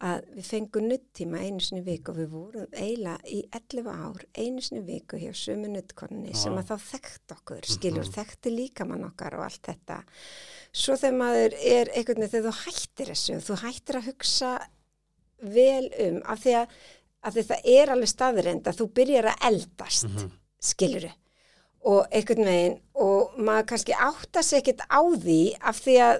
að við fengum nuttíma einu sinni viku og við vorum eiginlega í 11 ár einu sinni viku hjá sömu nuttkonni sem Já. að þá þekkt okkur, skilur, þekkti líka mann okkar og allt þetta. Svo þegar maður er einhvern veginn, þegar þú hættir þessu, þú hættir að hugsa vel um af því að, því það er alveg staðreind að þú byrjar að eldast Mhm. skiluru og einhvern veginn og maður kannski átta sig ekkert á því af því að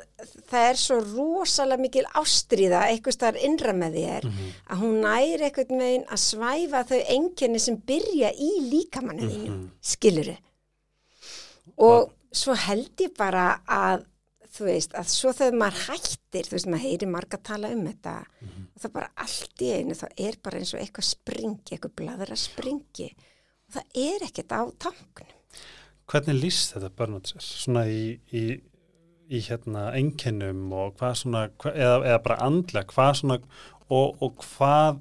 það er svo rosalega mikil ástríða eitthvað staðar innra með þér Mhm. að hún næri einhvern veginn að svæfa þau einkenni sem byrja í líkamannu þínu, Mhm. skiluru og svo held ég bara að þú veist, að svo þegar maður hættir þú veist, maður heyri marga tala um þetta Mhm. og það bara allt í einu þá er bara eins og eitthvað springi, eitthvað bladra springi og það er ekkert á tanknum Hvernig líst þetta börnat sér? Svona í, í, í hérna einkennum og hvað svona, hva, eða, eða bara andlega, hvað svona og, og hvað,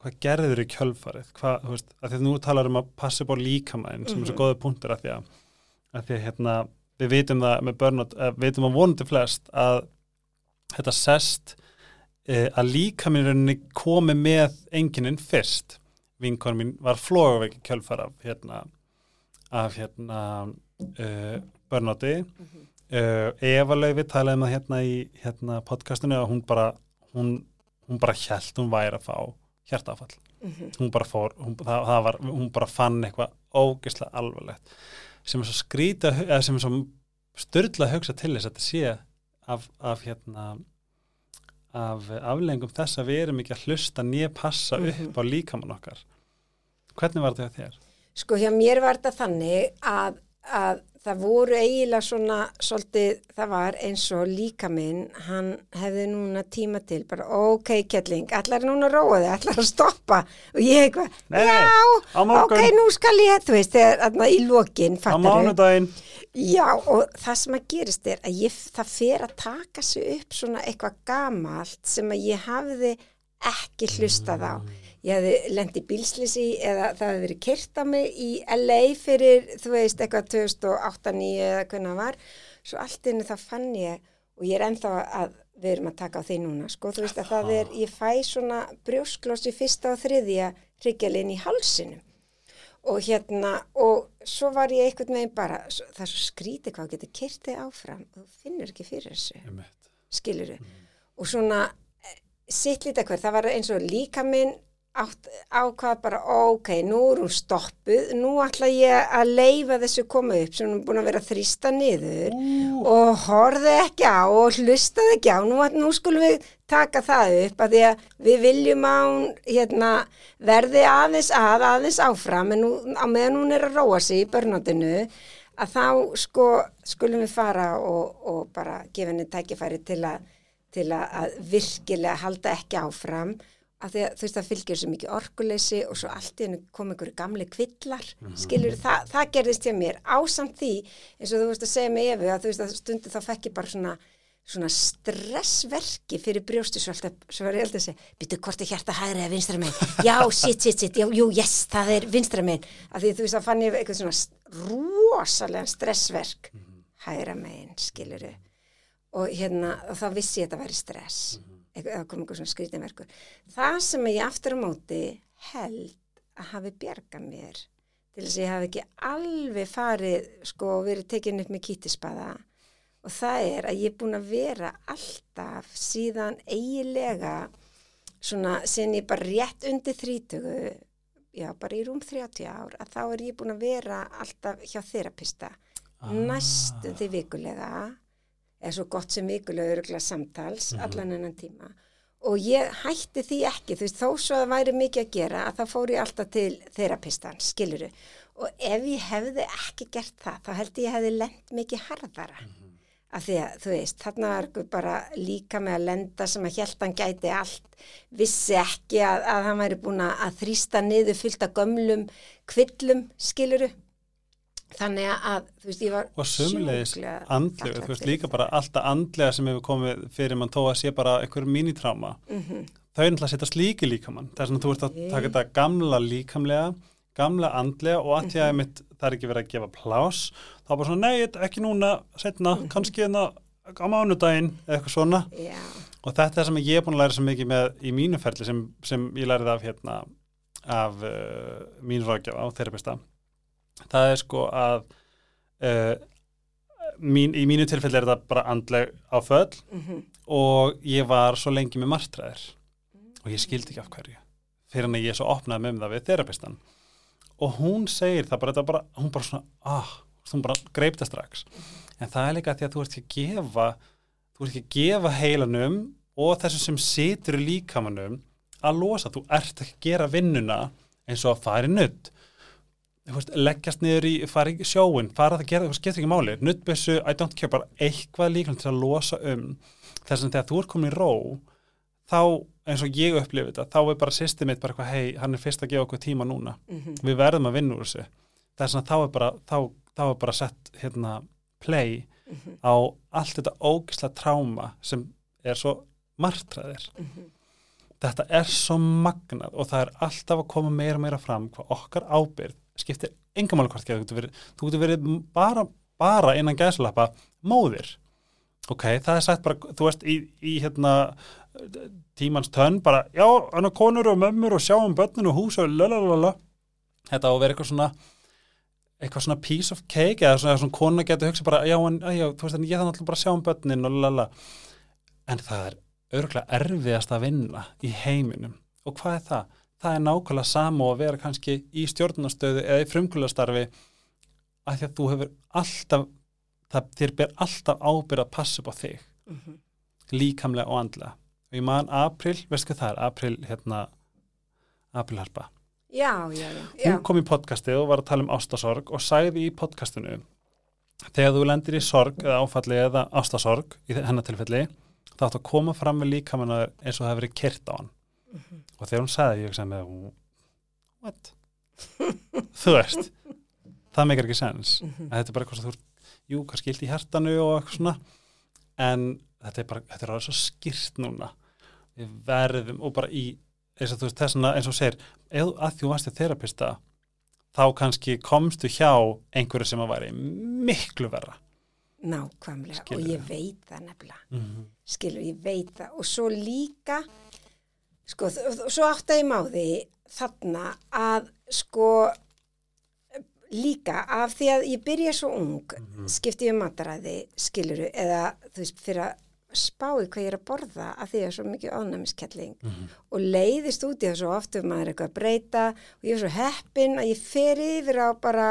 hvað gerður í kjölfarið? Hvað, þú veist, að því að nú talar um að passa upp á líkamæðin sem er svo Mhm. góða punktur að því að að því að hérna, við vitum það með börnut, við vitum að vonandi flest að þetta sest e, að líkaminn komi með enginin fyrst vinkonum mín var flógaveiki kjölfar af hérna af hérna uh, börnáti mm -hmm. uh, Eva Lauvi talaði með um hérna í hérna podcastinu að hún bara hún, hún bara held hún væri að fá hjartafall mm -hmm. hún bara fór, hún, það, það var, hún bara fann eitthvað ógeðslega alvarlegt sem er svo skrýta eða sem er svo störðla að hugsa til þess að þetta sé af, af hérna af aflengum þess að við erum ekki að hlusta nýja passa mm -hmm. upp á líkamann okkar hvernig var þetta þér? Sko hjá mér var þetta þannig að, að það voru eiginlega svona svolítið, það var eins og líka minn, hann hefði núna tíma til, bara ok Kjelling allar núna róa þig, allar að stoppa? Og ég eitthvað, já ok, nú skal ég, þú veist, þegar í lokin, fattar mánudaginn. Já, og það sem að gerist er að ég, það fer að taka sig upp svona eitthvað gamalt sem að ég hafði ekki hlustað á ég hefði lendi bílslisi eða það hefði verið kert á mig í LA fyrir, þú veist, eitthvað 2008-2009 eða hvernig það var. Svo allt inn það fann ég og ég er ennþá að við erum að taka á því núna sko, þú veist að það er, ég fæ svona brjósklossi fyrsta og þriðja hryggjalinn í halsinum og hérna, og svo var ég einhvern veginn bara, það er svo skrítið hvað getur kertið áfram og þú finnur ekki fyrir þessu, skilur þau mm. og svona eh, sitt lítið hver, það var eins og líka minn ákvað bara ok, nú er hún stoppuð. Nú ætla ég að leifa þessu koma upp sem hún er búin að vera þrýsta niður uh. og horði ekki á og hlustaði ekki á. Nú, nú skulum við taka það upp að því að við viljum að hún hérna, verði aðeins að aðeins áfram. En nú, á meðan hún er að róa sig í börnátinu að þá sko skulum við fara og, og bara gefa henni tækifæri til að, til að virkilega halda ekki áfram að því að þú veist það fylgjur svo mikið orkuleysi og svo allt í hennu kom einhverju gamli kvillar mm -hmm. skilur það, það gerðist hjá mér. Ásamt því eins og þú veist að segja mig Efi að þú veist að stundu þá fekk ég bara svona, svona stressverki fyrir brjóstu svo alltaf, svo var ég alltaf að segja byrju hvort er hérta hægri eða vinstra megin? Já, sitt, sitt, sitt, já, jú, yes, það er vinstra megin. Að því þú veist að fann ég eitthvað svona rosalega stressverk. Mm -hmm. hægra megin, skiluru og hérna, og þá vissi ég að þetta væri stress. -hmm eða kom einhver svona skrítinverkur það sem ég aftur á móti held að hafi bjarga mér til þess að ég hafi ekki alveg farið sko og verið tekin upp með kýtispaða og það er að ég er búin að vera alltaf síðan eigilega svona sen ég bara rétt undir þrítögu já bara í rúm 30 ár að þá er ég búin að vera alltaf hjá þerapista ah. næstum því vikulega eða svo gott sem vikulega örugla samtals mm -hmm. allan ennan tíma og ég hætti því ekki þú veist þó svo að það væri mikið að gera að þá fór ég alltaf til þerapistan skiluru og ef ég hefði ekki gert það þá held ég hefði lend mikið harðara mm -hmm. af því að þú veist þarna var bara líka með að lenda sem að hjæltan gæti allt vissi ekki að, að hann væri búin að þrýsta niður fyllt af gömlum kvillum skiluru þannig að þú veist ég var og sömulegis andlega þú veist líka bara alltaf andlega sem hefur komið fyrir mann tó að sé bara einhver minitráma mm -hmm. þau er náttúrulega að setja slíki líkamann. Það er svona þú ert að taka þetta gamla líkamlega gamla andlega og að því að mitt, það er ekki verið að gefa plás þá bara svona nei, ekki núna setna, mm -hmm. kannski enna hérna á mánudaginn eða eitthvað svona. Já. og þetta er sem ég er búin að læra svo mikið með í mínu ferli sem, sem ég lærið af hérna af uh, mín ráðgjafa á þeirra það er sko að uh, mín, í mínu tilfelli er þetta bara andleg áföll mm -hmm. og ég var svo lengi með marstræðir mm -hmm. og ég skildi ekki af hverju fyrir hann að ég svo opnaði með það við þerapistan og hún segir það bara, bara hún bara svona, ah, hún bara greipta strax mm -hmm. en það er líka því að þú ert ekki að gefa þú ert ekki að gefa heilanum og þessum sem situr í líkamannum að losa, þú ert ekki að gera vinnuna eins og að fara í nutt veist, leggjast niður í, fara í sjóin fara að gera, það skiptir ekki máli nuttbessu, I don't care, bara eitthvað líkvæmt til að losa um þess að þegar þú er komin í ró þá, eins og ég upplifið þetta, þá er bara systemið bara eitthvað, hei, hann er fyrst að gefa okkur tíma núna mm -hmm. við verðum að vinna úr þessu þess að þá er bara, þá, þá er bara sett hérna, play mm -hmm. á allt þetta ógisla tráma sem er svo margtræðir mm -hmm. þetta er svo magnað og það er alltaf að koma meira og meira fram hvað okkar ábyrð skiptir engamáli hvort þú getur verið, þú getur verið bara, bara innan gæðslappa móðir. Ok, það er sagt bara, þú veist, í, í hérna tímans tönn, bara, já, hann er konur og mömmur og sjáum börnun og hús og lalalala, þetta á að vera eitthvað svona eitthvað svona piece of cake eða svona, svona kona getur hugsa bara, já, en, já, þú veist, en ég þannig alltaf bara að sjá um börnin og lalala, en það er örgulega erfiðast að vinna í heiminum. Og hvað er það? Það er nákvæmlega sama og að vera kannski í stjórnastöðu eða í frumkvöldastarfi að því að þú hefur alltaf það, þér ber alltaf ábyrð að passa upp á þig mm -hmm. líkamlega og andlega og ég man april, veistu hvað það er? april, hérna aprilharpa já, já, já, hún kom í podcasti og var að tala um ástasorg og sagði í podcastinu þegar þú lendir í sorg eða áfalli eða ástasorg í hennar tilfelli þá ættu að koma fram með líkamannar eins og það hefur verið kert á hann mm -hmm. Og þegar hún sagði ég sem með what? þú veist það meikar ekki sens mm -hmm. þetta er bara eitthvað sem þú jú, kannski illt í hertanu og eitthvað svona en þetta er bara, þetta er alveg svo skýrt núna við verðum og bara í eins og þú veist þessana eins og segir eða að þú varst í þerapista þá kannski komstu hjá einhverju sem að væri miklu verra Nákvæmlega Skilur. og ég veit það nefnilega mm -hmm. skilur, ég veit það og svo líka sko, svo átt að ég má því þarna að sko líka af því að ég byrja svo ung mm -hmm. skipti ég mataræði skiluru eða þú veist fyrir að spáði hvað ég er að borða af því að er svo mikið ánæmiskelling mm -hmm. og leiðist út í það svo oft ef maður er eitthvað að breyta og ég er svo heppin að ég fer yfir á bara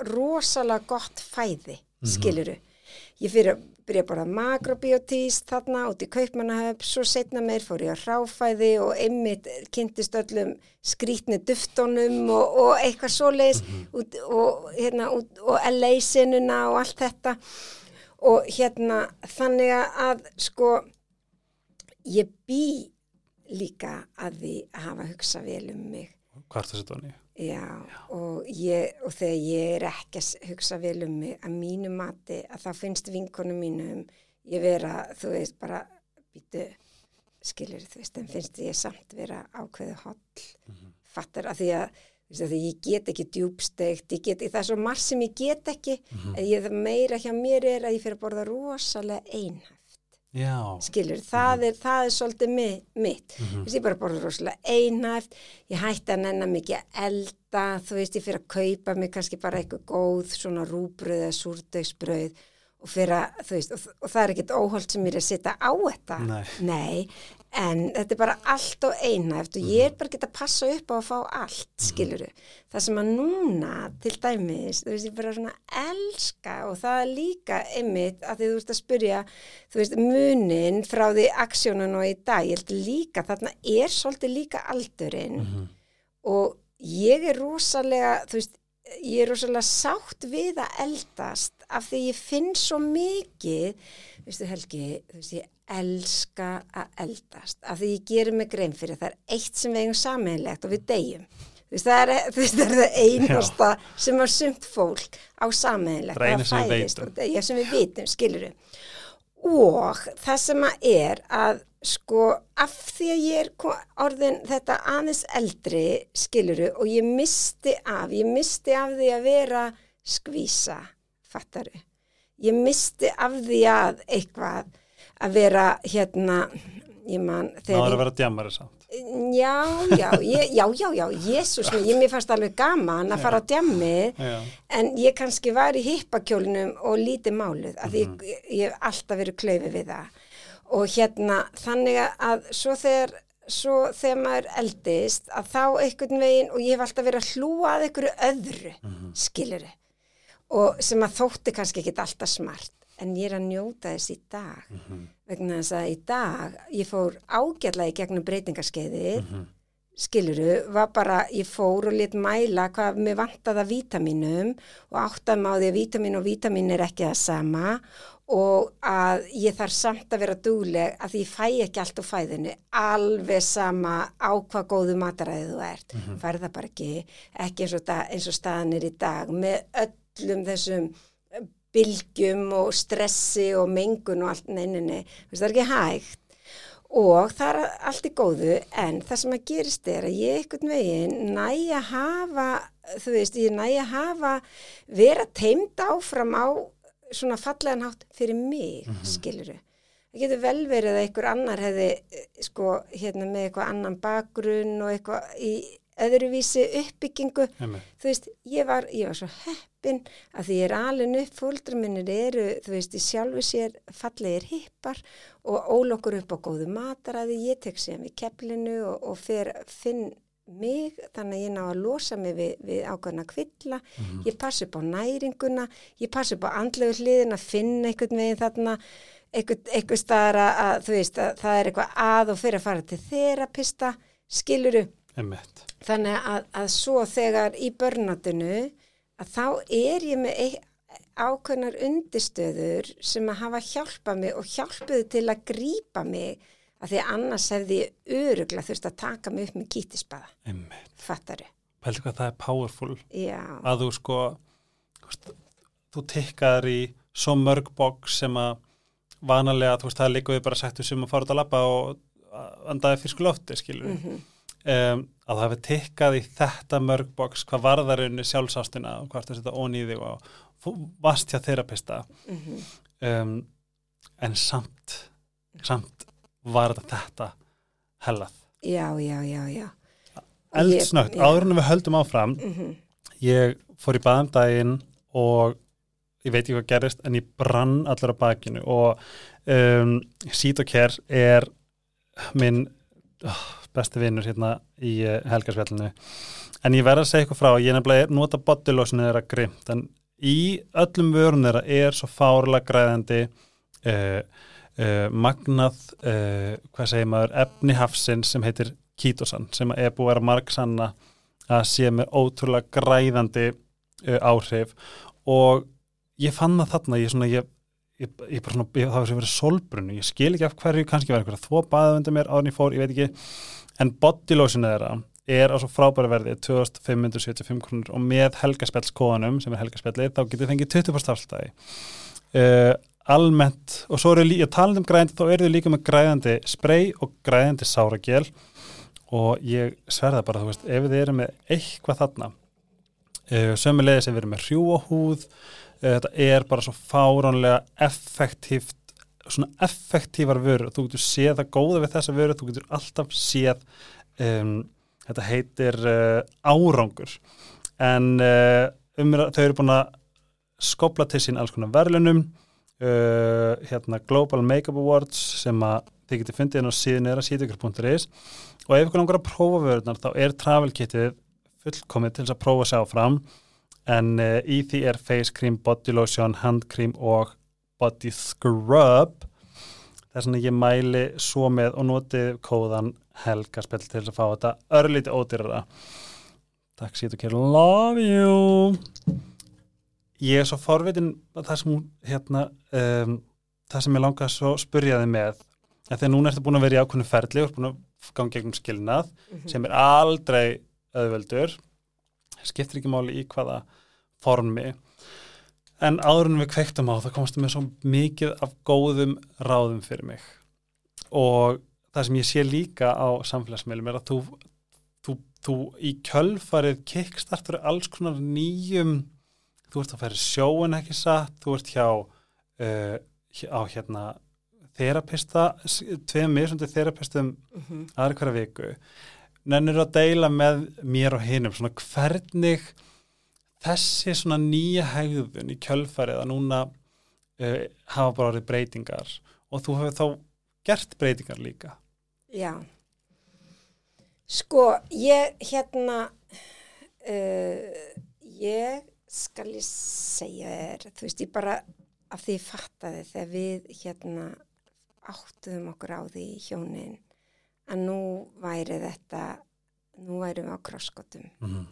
rosalega gott fæði mm -hmm. skiluru ég fyrir að byrja bara makrobiotíst þarna út í kaupmannahöf, svo setna meir fór ég að ráfæði og einmitt kynntist öllum skrítni duftónum og, og eitthvað svo leiðis mm -hmm. og, hérna, og LA-sinuna og allt þetta og hérna þannig að sko ég bý líka að því að hafa hugsað vel um mig. Hvað er sér tónið? Já, Já. Og, ég, og þegar ég er ekki að hugsa vel um mig að mínu mati að þá finnst vinkonum mínum ég vera, þú veist, bara býtu, skilur, þú veist, en finnst ég samt vera ákveðu holl, mm -hmm. fattar að því að, veist, að því ég get ekki djúbstegt, ég get, það er svo marg sem ég get ekki, mm -hmm. en ég, meira hjá mér er að ég fyrir að borða rosalega einhægt. Já. skilur, það, er, það er svolítið mi, mitt, mm -hmm. ég bara borður rosalega einhæft, ég hætti að nenna mikið að elda, þú veist ég fyrir að kaupa mig kannski bara eitthvað góð svona rúbröð eða súrdaugsbröð og fyrir að, þú veist, og, og það er ekkit óholt sem ég er að setja á þetta Nei. Nei, en þetta er bara allt og einhæft og ég er bara gett að passa upp á að fá allt, mhm. skiluru það sem að núna, til dæmis þú veist, ég bara svona elska og það er líka einmitt að því þú veist að spyrja, þú veist, munin frá því aksjónun og í dag ég held líka, þarna er svolítið líka aldurinn mm -hmm. og ég er rosalega, þú veist ég er rosalega sátt við að eldast af því ég finn svo mikið, veistu Helgi, þú veist, ég elska að eldast. Af því ég gerir mig grein fyrir það er eitt sem við eigum saminlegt og við deyjum. Þú veist það er, það, er það einasta Já. sem var sumt fólk á saminlegt það fæðist og deyja sem við vitum, skilurum og það sem að er að sko af því að ég er orðin þetta aðeins eldri skiluru og ég misti af ég misti af því að vera skvísa, fattaru ég misti af því að eitthvað að vera hérna ég man Það var að vera djamari samt. Já, já, ég, já, já, já Jésús ég mér fannst alveg gaman að fara á djammi en ég kannski var í hippakjólunum og lítið máluð af því mm -hmm. ég, ég hef alltaf verið klöfið við það. Og hérna þannig að svo þegar svo þegar maður eldist að þá einhvern veginn og ég hef alltaf verið að hlúa að einhverju öðru mm -hmm. skiluru og sem að þótti kannski ekki alltaf smart en ég er að njóta þess í dag mm -hmm. vegna þess að í dag ég fór ágjörlega í gegnum breytingarskeiði mm -hmm. skiluru, var bara ég fór og lit mæla hvað með vantaða vítaminum og áttam á því að vítamin og vítamin er ekki það sama og að ég þarf samt að vera dúleg að ég fæ ekki allt á fæðinu alveg sama á hvað góðu mataræðu þú ert, mm -hmm. færða bara ekki ekki eins og, eins og staðan er í dag með öllum þessum bylgjum og stressi og mengun og allt, nei, nei, nei, það er ekki hægt og það er allt í góðu en það sem að gerist er að ég einhvern veginn næ að hafa þú veist, ég næ að hafa vera teimt áfram á svona fallegan hátt fyrir mig mm -hmm. skiluru það getur vel verið að einhver annar hefði sko hérna með eitthvað annan bakgrunn og eitthvað í öðruvísi uppbyggingu Einmitt. þú veist, ég var, ég var svo heppin að því ég er alveg upp fóldra minnir eru, þú veist, í sjálfu sér fallegir hippar og ólokkur upp á góðu mataræði, ég tek sér við kepplinu og, og fer, finn mig, þannig að ég ná að losa mig við, við ákvæmna kvilla mm -hmm. ég passi upp á næringuna ég passi upp á andlegu hliðin að finna einhvern veginn þarna einhvern, einhvern staðar að, þú veist, að það er eitthvað að og fyrir að fara til þerapista skiluru Einmitt. þannig að, að svo þegar í börnatinu að þá er ég með ákveðnar undirstöður sem að hafa hjálpað mig og hjálpuðu til að grípa mig að því annars hefði ég öruglega þurft að taka mig upp með kýtisbaða Einmitt. fattaru Pældu hvað það er powerful já, að þú sko þú, þú tikkar í svo mörg boks sem að vanalega, þú veist, það líka við bara settum sem að fara út að labba og andaði fyrst lofti, skilur mm -hmm. Um, að það hefur tikkað í þetta mörg boks, hvað varðarunni sjálfsástina og hvað er þetta ónýði og hjá þerapista Mm -hmm. um, en samt samt var þetta hellað. já, já, já, já Eldsnögt, áður en við höldum áfram mm -hmm. ég fór í baðum daginn og ég veit ekki hvað gerist en ég brann allar á bakinu og um, Sítokær er minn oh, besti vinnur hérna í uh, helgarsvellinu en ég verð að segja eitthvað frá ég nefnilega nota bodylósinu þeirra grimt en í öllum vörun þeirra er svo fárlega græðandi uh, uh, magnað uh, hvað segir maður, efni hafsinn sem heitir kítosan sem er búið að vera margsanna að sé með ótrúlega græðandi áhrif. Og ég fann það þarna ég, svona, ég, ég, ég svona, ég, það var sem verið solbrunni, ég skil ekki af hverju kannski var einhverja þvó baðið undir mér áður en ég fór, ég veit ekki en bodylósinu þeirra er á svo frábæra verði 2575 krónur og með helgaspjallskóðanum sem er helgaspjallið þá getur þið fengið 20% afstæði uh, almennt og svo eru líka, talandi um græðandi þá eru þið líka með græðandi spray og græðandi sáragél og ég sverða bara, þú veist, ef þið eru með eitthvað þarna uh, sömulegis ef við erum með hrjúahúð uh, þetta er bara svo fáránlega effektíft svona effektívar vörur, þú getur séð það góða við þessa vörur, þú getur alltaf séð um, þetta heitir uh, árangur. En uh, um, þau eru búin að skopla til sín alls konar verðlunum uh, hérna Global Makeup Awards sem að þið getur fundið inn á síðan eða síðugur.is og ef ykkur langar að prófa vörðunar þá er travel kitið fullkomið til þess að prófa sér áfram. En í því er face cream, body lotion, hand cream og body scrub. Þess að ég mæli svo með og notið kóðan helgaspell til að fá þetta örlíti ódýrara. Takk síðu kæru, love you. Ég er svo forvitin að það sem hérna um, það sem ég langaði svo spurjaði með. Þegar núna ertu búin að vera í ákveðinu ferli og búin að ganga gegnum skilnað sem er aldrei auðveldur. Skiptir ekki máli í hvaða formi en áður en við kveiktum á það komstu með svo mikið af góðum ráðum fyrir mig og það sem ég sé líka á samfélagsmeilum er að þú, þú, þú í kjölfarið kickstartur alls konar nýjum þú ert að færa sjóin ekki satt þú ert hjá uh, á hérna þerapista, tveim mismundi þerapistum Mm -hmm. aðra hverja viku nennir að deila með mér og hinum svona hvernig þessi svona nýja hegðun í kjölfarið að núna uh, hafa bara orðið breytingar og þú hefur þá gert breytingar líka Já. Sko, ég hérna, uh, ég skal ég segja þér, þú veist, ég bara af því ég fattaði þegar við hérna áttuðum okkur á því hjónin að nú væri þetta, nú værum við á krosskotum. mm -hmm.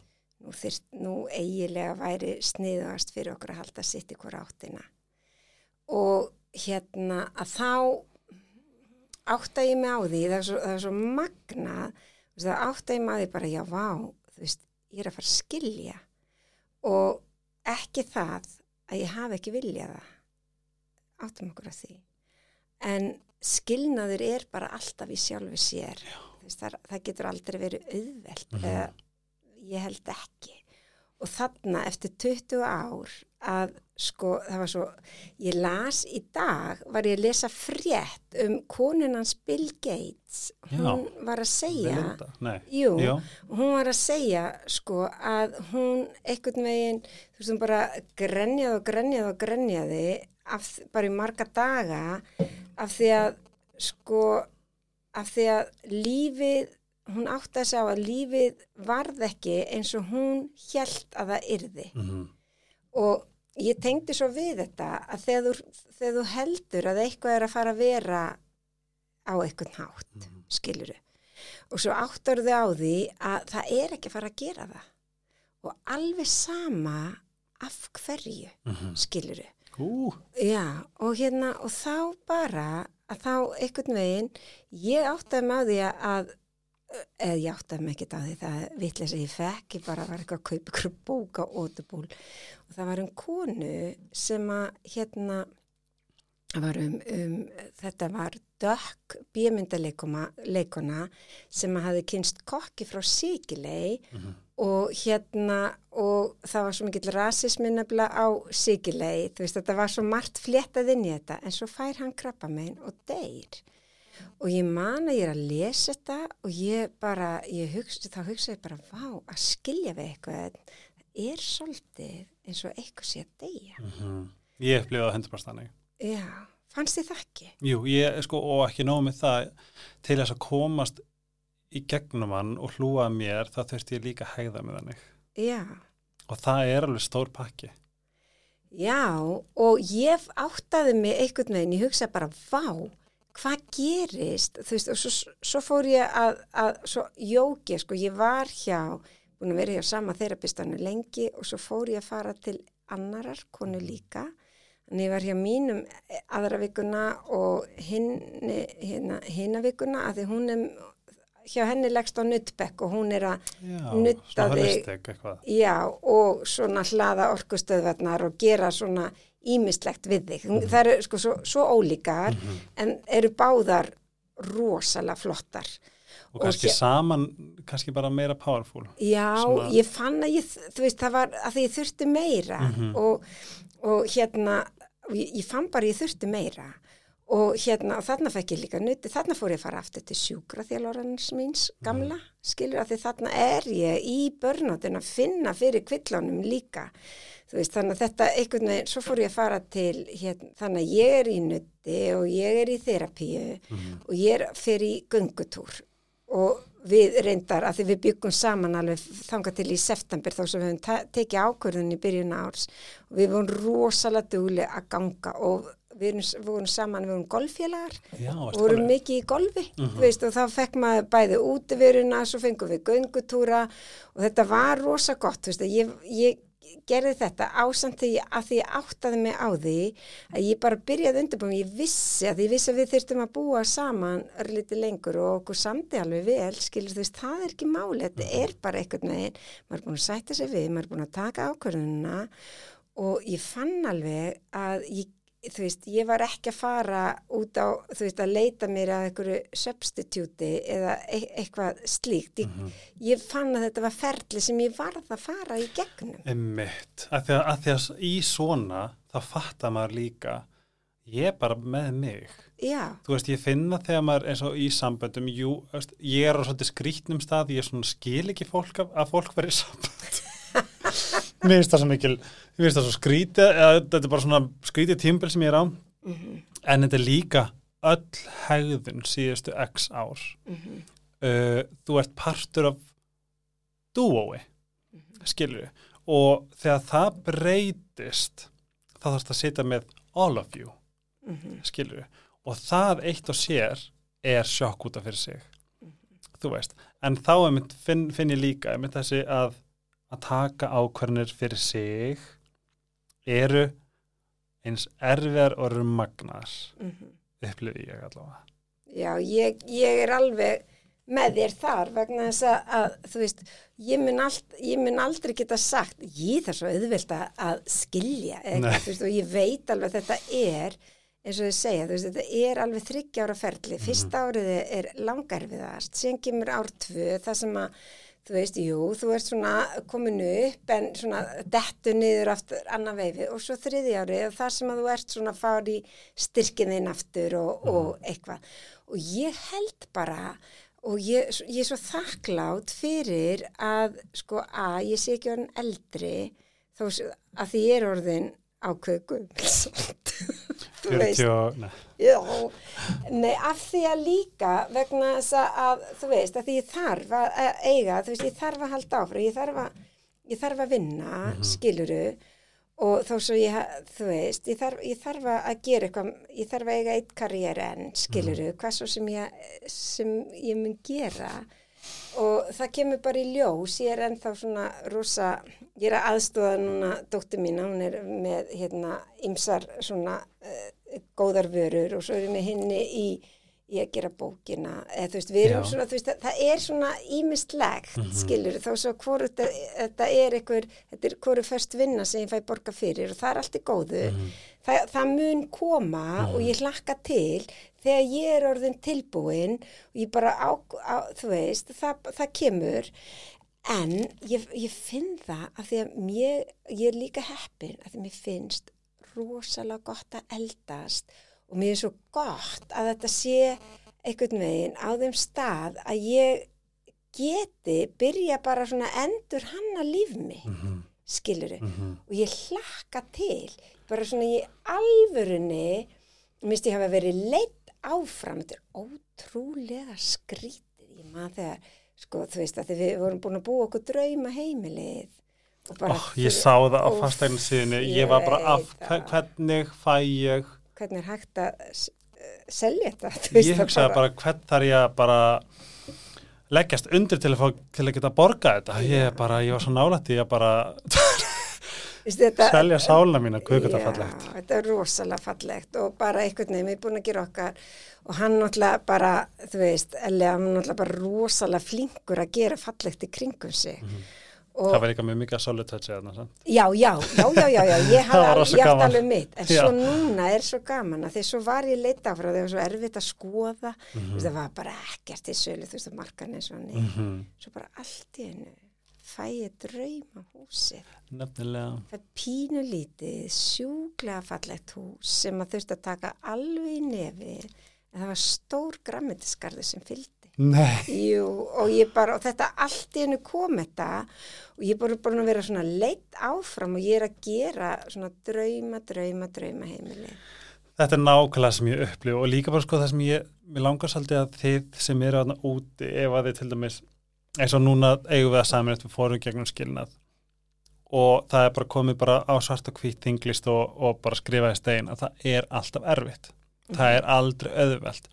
Nú, þyrst, nú eigilega væri sniðugast fyrir okkur að halda sitt hvora áttina. Og hérna að þá átta ég mig á því, það er svo, það er svo magna, það átta ég mig á því bara, já, vá, þú veist, ég er að fara að skilja og ekki það að ég hafi ekki viljað það, áttum okkur að því. En skilnaður er bara alltaf í sjálfu sér Þess, það, það getur aldrei verið auðvelt Mhm. eða ég held ekki. Og þarna eftir 20 ár að sko það var svo ég las í dag var ég að lesa frétt um konunans Bill Gates. Hún var að segja Jú, já, hún var að segja sko að hún einhvern veginn, þú veist hún bara grenjaði og grenjaði og grenjaði af, bara í marga daga af því að sko af því að lífið hún átti að segja að lífið varð ekki eins og hún hjælt að það yrði. Mhm, og ég tengdi svo við þetta að þegar þú, þegar þú heldur að eitthvað er að fara að vera á einhvern hátt, mm. skiluru og svo áttar þau á því að það er ekki að fara að gera það. Og alveg sama af hverju, mhm. skiluru ú, já, og hérna og þá bara að þá einhvern veginn ég áttaði með því að eða ég áttaði mig ekkert á því það vitlega sem ég fekk, ég bara var eitthvað að kaupa ykkur bóka ótubúl og það var um konu sem að hérna var um, um þetta var dökk bímyndaleikona sem að hafi kynst kokki frá Sigilei og hérna og það var svo mikill rasismi nefnilega á Sigilei, þú veist þetta var svo margt fléttað inn í þetta en svo fær hann krabba megin og deyr og ég man að ég er að lesa þetta og ég bara, ég hugsa, þá hugsa ég bara, vá, að skilja við eitthvað, það er svolítið eins og eitthvað sé að deyja. mhm. ég upplifa það hendur bara stannig Já, fannst þið það ekki? Jú, ég sko, og ekki nóg með það til þess að komast í gegnum hann og hlúa mér, þá þurfti ég líka að hægða með þannig. Já, Og það er alveg stór pakki. já, og ég áttaði mig einhvern veginn, ég hugsa bara, vá, hvað gerist, þú veist, og svo, svo fór ég að, að svo jóki, sko, ég var hjá, búin að vera hjá sama þeirapistanu lengi og svo fór ég að fara til annarar konu líka, en ég var hjá mínum aðra vikuna og hinn, hérna, hinna vikuna, að því hún er, hjá henni leggst á nuttbekk og hún er að svona þig. Já, og svona hlaða orkustöðvarnar og gera svona ímislegt við þig. Mhm. Það eru sko svo, svo ólíkar en eru báðar rosalega flottar. Og kannski hér- saman, kannski bara meira powerful. Já, Svona- ég fann að ég, þú veist, það var að ég þurfti meira Mhm. og, og hérna, og ég, ég fann bara ég þurfti meira og hérna, og þarna fekk ég líka nuti, þarna fór ég að fara aftur til sjúkra þjálfarans míns gamla, skilur að því þarna er ég í börnáttinn að finna fyrir kvillunum líka, þú veist, þannig að þetta einhvern veginn, svo fór ég að fara til, hérna, þannig að ég er í nuti og ég er í þerapíu og ég er fyrir í göngutúr. Og við reyndar að því við byggum saman alveg þangað til í september þó sem við höfum tekið ákvörðun í byrjun árs og við vorum rosalega duglega að ganga og við erum, við vorum saman, við vorum golffélagar vorum alveg- mikið í golfi þú veist, og þá fekk maður bæði útiveruna svo fengum við göngutúra og þetta var rosa gott veist, ég, ég gerði þetta ásamt því að því áttaði mig á því að ég bara byrjaði undirbúin ég vissi að ég vissi að við þurftum að búa saman örlítið lengur og okkur samdi alveg vel, skilur þú veist, það er ekki máli þetta er bara einhvern veginn maður er búin að sætta sig við, maður er búin að taka ákvörðunina og ég fann alveg að ég þú veist, ég var ekki að fara út á, þú veist, að leita mér að einhverju substitúti eða e eitthvað slíkt. Ég, ég fann að þetta var ferli sem ég varð að fara í gegnum. Emmitt, að því því að í svona þá fattar maður líka ég er bara með mig. Já, þú veist, ég finna þegar maður eins og í samböndum, jú, veist, ég er á svolítið skrítnum stað, ég er svona skil ekki fólk að, að fólk verið sambönd mér finnst það svo mikil mér finnst það svo skrítið, þetta er bara svona skrítið tímbil sem ég er á. En þetta er líka öll hegðun síðustu x ár. Uh, þú ert partur af dúói skilur og þegar það breytist þá þarfst að sitja með all of you skilur og það eitt og sér er sjokk út af fyrir sig. Þú veist, en þá finn, finn ég líka þessi að að taka ákvarðanir fyrir sig eru eins erfiðar og eru magnar upplifi ég allavega. Já, ég, ég er alveg með þér þar vegna þess að, að þú veist, ég mun, allt, ég mun aldrei geta sagt, ég þarf svo auðvelt að, skilja eitthvað, veist, og ég veit alveg að þetta er eins og þið segja, þú veist, þetta er alveg þryggja ára ferli, fyrsta árið er langarfiðast, síðan kemur ár tvö, það sem að, þú veist, jú, þú ert svona komin upp en svona dettu niður aftur annar veifi og svo þriði árið og það sem að þú ert svona fár í styrkinðin aftur og, og eitthvað. Og ég held bara og ég, ég er svo þakklátt fyrir að sko að ég sé ekki orðin eldri þó að því ég er orðin ákveðu 40, nei. Já, nei, af því að líka vegna þess að, þú veist, að því ég þarf að eiga, þú veist, ég þarf að halda áfram, ég þarf að, ég þarf að vinna, mm -hmm. skiluru, og þá svo ég, þú veist, ég þarf, ég þarf að gera eitthvað, ég þarf að eiga eitt karriér en, skiluru, mm -hmm. hvað svo sem ég, sem ég mun gera og það kemur bara í ljós, ég er ennþá svona rosa, ég er að aðstofa núna dóttur mína, hún er með hérna ymsar svona uh, góðar vörur og svo er ég með henni í, í að gera bókina eða þú veist, við erum Já. svona, þú veist, það, er svona ímistlegt, mm -hmm. skilur þá svo hvort þetta, þetta er einhver þetta er hverju först vinna sem ég fæ borga fyrir og það er allt í góðu mm -hmm. það, það mun koma mm -hmm. og ég hlakka til þegar ég er orðin tilbúin og ég bara á, á þú veist, það, það kemur en ég, ég finn það að því að mér, ég er líka heppin að því að mér finnst rosalega gott að eldast. Og mér er svo gott að þetta sé einhvern veginn á þeim stað að ég geti byrja bara svona endur hanna lífmi, mm -hmm. skiluru mm -hmm. og ég hlakka til. Bara svona í alvörunni minnst ég hafa verið leitt áfram, þetta er ótrúlega skrítið, ég maður þegar sko þú veist að við vorum búin að búa okkur drauma heimilið Oh, ég sá það á fastægnu síðinu, ég, ég var bara af, hvernig fæ ég... Hvernig er hægt að selja þetta? Ég hugsaði bara, hvern þarf ég bara leggjast undir til að, fá, til að geta borga þetta, ég, bara, ég var svo nálætti að bara þetta, selja sáluna mín að kuka þetta fallegt. Þetta er rosalega fallegt og bara einhvern veginn, við erum búin að gera okkar og hann náttúrulega bara, þú veist, Elja, hann náttúrulega bara rosalega flinkur að gera fallegt í kringum sig. Mm -hmm Og það var eitthvað mjög mikið að solutouchi þarna samt. Já, já, já, já, já, já, ég hafði alveg mitt, en já. svo núna er svo gaman að því svo var ég leita frá það og svo erfitt að skoða, mm -hmm. það var bara ekkert í sölu, þú veist, að markan er svo nýtt, mm -hmm. svo bara allt í hennu fæ ég drauma húsi. Nefnilega. Það er pínulítið, sjúglega fallegt hús sem að þurfti að taka alveg í nefi, en það var stór grammetiskarði sem fylgdi. Jú, og ég bara, og þetta allt í hennu kom þetta og ég er bara búin að vera svona leitt áfram og ég er að gera svona drauma, drauma, drauma heimili. Þetta er nákvæmlega sem ég upplif og líka bara sko það sem ég, mér langar svolítið að þið sem eru aðna úti ef að þið til dæmis, eins og núna eigum við að saman eftir fórum gegnum skilnað og það er bara komið bara á svart og hvít þinglist og, og bara skrifaði stein að það er alltaf erfitt. Það er aldrei öðvöld.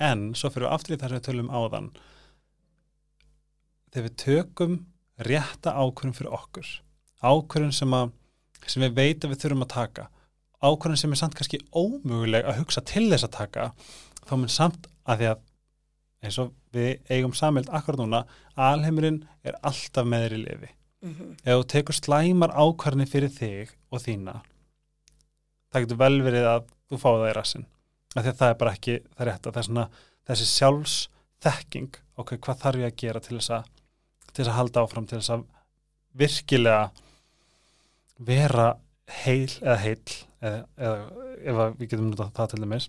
En svo fyrir við aftur í þess að tölum áðan. Þegar við tökum rétta ákvörðum fyrir okkur ákvörðum sem, sem við veitum við þurfum að taka ákvörðum sem er samt kannski ómöguleg að hugsa til þess að taka þá mun samt að því að eins og við eigum samild akkur núna, alheimurinn er alltaf með þér í lifi mm -hmm. ef þú tekur slæmar ákvörðni fyrir þig og þína það getur vel verið að þú fá það í rassin af því að það er bara ekki það rétt að svona, þessi sjálfsþekking. Ok, hvað þarf ég að gera til þess að til þess að halda áfram, til þess að virkilega vera heil eða heil eða, eða ef við getum notað það til dæmis.